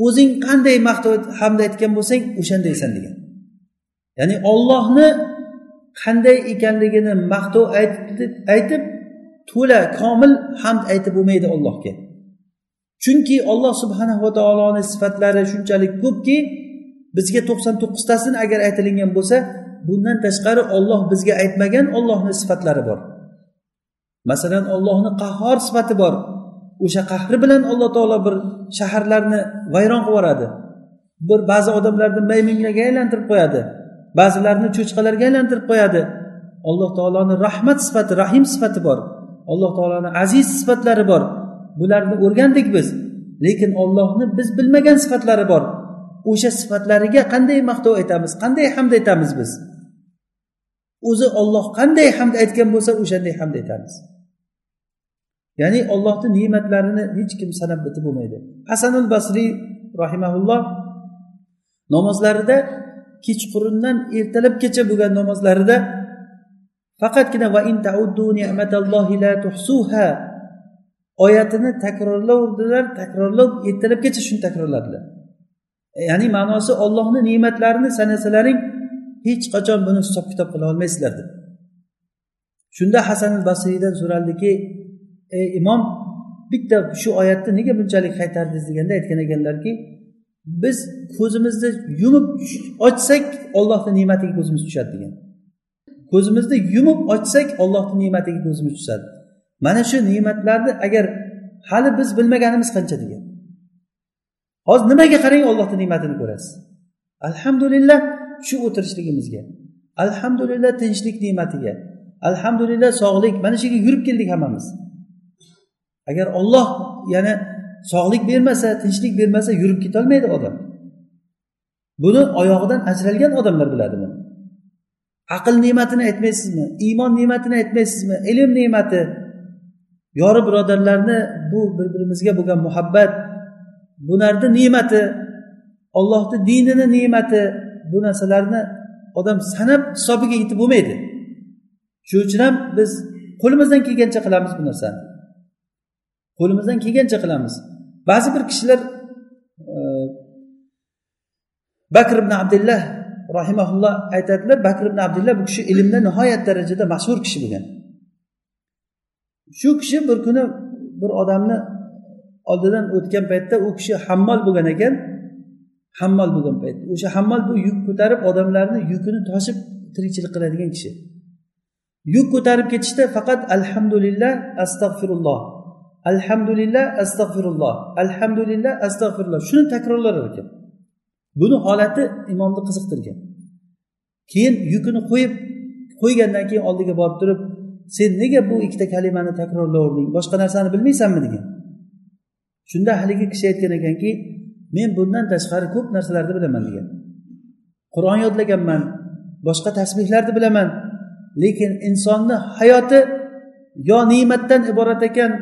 o'zing qanday maqtov hamd aytgan bo'lsang o'shandaysan degan. Ya'ni ollohni qanday ekanligini maqtov aytib aytib to'la komil hamd aytib bo'lmaydi allohga. Chunki olloh subhanahu va taoloni sifatlari shunchalik ko'pki bizga to'qson to'qqiztasini agar aytilingan bo'lsa bundan tashqari olloh bizga aytmagan ollohni sifatlari bor. Masalan ollohni qahhor sifati bor. O'sha qahri bilan alloh taolo bir shaharlarni vayron qilib yuboradi. Bir ba'zi odamlarni maymunlarga aylantirib qo'yadi. Ba'zilarini cho'chqalarga aylantirib qo'yadi. Alloh taoloni rahmat sifati rahim sifati bor. Alloh taoloni aziz sifatlari bor. Bularni o'rgandik biz. Lekin ollohni biz bilmagan sifatlari bor. O'sha sifatlariga qanday maqtov aytamiz qanday hamd aytamiz biz? O'zi olloh qanday hamd aytgan bo'lsa o'shanday hamd aytamiz. Ya'ni ollohni ne'matlarini hech kim sanab bitib bo'lmaydi. Hasanul basriy rahimaulloh namozlarida kechqurundan ertalabgacha bo'lgan namozlarida faqatgina va in la tuhsuha oyatini takrorlaverdilar takrorlab ertalabgacha shuni takrorladilar. Ya'ni ma'nosi ollohni ne'matlarini sanasalaring hech qachon buni hisob kitob qila olmaysizlar deb. Shunda hasan basriydan so'raldiki ey imom bitta shu oyatni nega bunchalik qaytardingiz? deganda aytgan ekanlarki biz ko'zimizni yumib ochsak ollohni ne'matiga ko'zimiz tushadi degan. Ko'zimizni yumib ochsak ollohni ne'matiga ko'zimiz tushadi. Mana shu ne'matlarni agar hali biz bilmaganimiz qancha? degan. Hozir nimaga qarang ollohni ne'matini ko'rasiz? Alhamdulillah shu o'tirishligimizga. Alhamdulillah tinchlik ne'matiga. Alhamdulillah sog'lik. Mana shu yerga yurib keldik hammamiz. Agar olloh yana sog'lik bermasa tinchlik bermasa yurib ketolmaydi odam. Buni oyog'idan ajralgan odamlar biladi buni aql ne'matini aytmaysizmi? Iymon ne'matini aytmaysizmi? Ilm ne'mati. Yori birodarlarni bu bir birimizga bo'lgan muhabbat bularni ne'mati ollohni dinini ne'mati bu narsalarni odam sanab hisobiga yetib bo'lmaydi. Shuning uchun ham biz qo'limizdan kelgancha qilamiz bu narsani. Qo'limizdan kelgancha qilamiz. Ba'zi bir kishilar e, bakr ibn abdullah rahimaulloh aytadilar bakr ibn abdullah bu kishi ilmda nihoyat darajada mashhur kishi bo'lgan. Shu kishi bir kuni bir odamni oldidan o'tgan paytda u kishi hammol bo'lgan ekan hammol bo'lgan payt. O'sha hammol bu yuk ko'tarib odamlarni yukini toshib tirikchilik qiladigan kishi. Yuk ko'tarib ketishda faqat alhamdulillah astag'firulloh. Alhamdulillah astag'firulloh. Alhamdulillah astag'firulloh. Shuni takrorlar ekan. Buni holati imomni qiziqtirgan. Keyin yukini qo'yib qo'ygandan keyin oldiga borib turib sen nega bu ikkita kalimani takrorlaverding boshqa narsani bilmaysanmi? degan. Shunda haligi kishi aytgan ekanki men bundan tashqari ko'p narsalarni bilaman degan. Qur'on yodlaganman boshqa tasbehlarni bilaman lekin insonni hayoti yo ne'matdan iborat ekan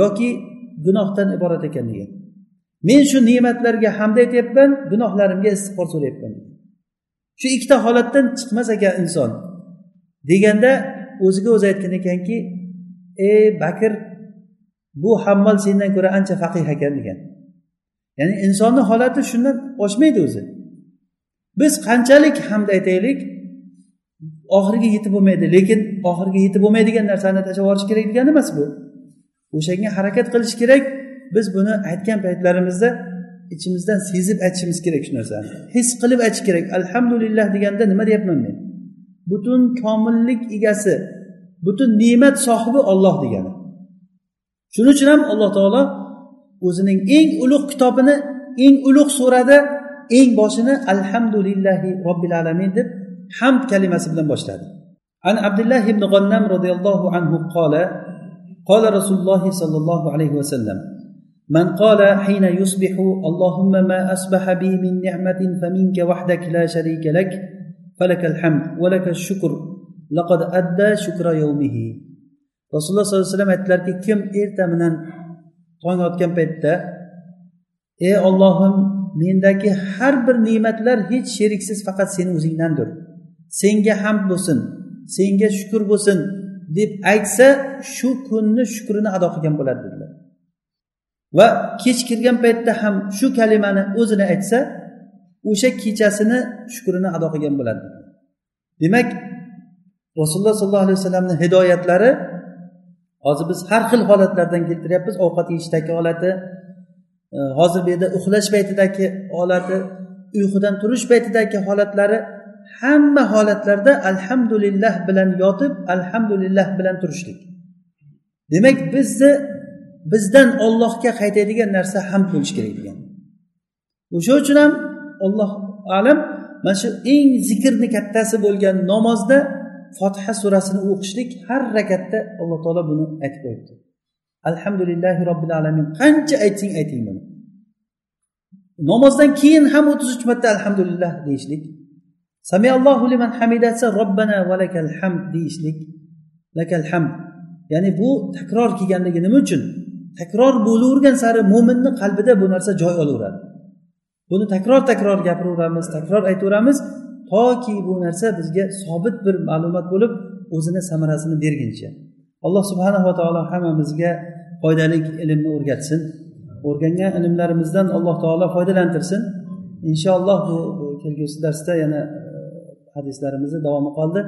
yoki gunohdan iborat ekan degan. Men shu ne'matlarga hamd aytyapman gunohlarimga istig'for so'rayapman shu ikkita holatdan chiqmas ekan inson. Deganda o'ziga o'zi aytgan ekanki ey bakr bu hammol sendan ko'ra ancha faqih ekan degan. Ya'ni insonni holati shundan oshmaydi o'zi. Biz qanchalik hamd aytaylik oxiriga yetib bo'lmaydi lekin oxiriga yetib bo'lmaydigan narsani tashlab yuborish kerak degani emas bu. O'shanga harakat qilish kerak. Biz buni aytgan paytlarimizda ichimizdan sezib aytishimiz kerak shu narsani. His qilib aytish kerak. Alhamdulillah deganda nima deyapman men? Butun komillik egasi butun ne'mat sohibi olloh degani. shuning uchun ham alloh taolo o'zining eng ulug' kitobini eng ulug' surada eng boshini alhamdulillahi robbil alamin deb hamd kalimasi bilan boshladi عن عبد الله بن غنم رضي الله عنه قال قال رسول الله صلى الله عليه وسلم من قال حين يصبح اللهم ما أصبح بي من نعمة فمنك وحدك لا شريك لك فلك الحمد ولك الشكر لقد أدى شكر يومه rasululloh sollallohu alayhi vasallam aytdilarki kim erta bilan tong otgan paytda ey ollohim mendagi har bir ne'matlar hech sheriksiz faqat seni o'zingdandir. Senga hamd bo'lsin senga shukur bo'lsin deb aytsa shu kunni shukrini ado qilgan bo'ladi dedilar. Va kech kirgan paytda ham shu kalimani o'zini aytsa o'sha kechasini shukrini ado qilgan bo'ladi demak rasululloh sollallohu alayhi vasallamni hidoyatlari hozir biz har xil holatlardan keltiryapmiz. Ovqat yeyishdagi holati e, hozir bu yerda uxlash paytidagi holati uyqudan turish paytidagi holatlari hamma holatlarda alhamdulillah bilan yotib alhamdulillah bilan turishlik. Demak bizni bizdan ollohga qaytadigan narsa hamd bo'lishi kerak degan. O'sha uchun ham alloh alam mana shu eng zikrni kattasi bo'lgan namozda fotiha surasini o'qishlik har rakatda alloh taolo buni aytib qo'yibdi. Alhamdulillahi robbil alamin. Qancha aytsang ayting buni. Namozdan keyin ham o'ttiz uch marta alhamdulillah deyishlik. Samiallohu liman hamidasa robbana va lakal hamd deyishlik. Lakal hamd. Ya'ni bu takror kelganligi nima uchun? Takror bo'lavergan sari mo'minni qalbida bu narsa joy olaveradi. Buni takror takror gapiraveramiz takror aytaveramiz. toki bu narsa bizga sobit bir ma'lumot bo'lib o'zini samarasini berguncha alloh subhanava taolo hammamizga foydali ilmni o'rgatsin o'rgangan ilmlarimizdan alloh taolo foydalantirsin inshaalloh bu kelgusi darsda yana e, hadislarimizni davomi qoldi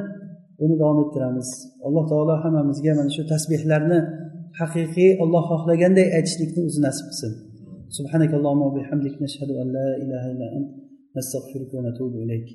buni davom ettiramiz alloh taolo hammamizga mana shu tasbehlarni haqiqiy olloh xohlaganday aytishlikni o'zi nasib qilsin سبحانك اللهم وبحمدك نشهد أن لا إله إلا أنت نستغفرك ونتوب إليك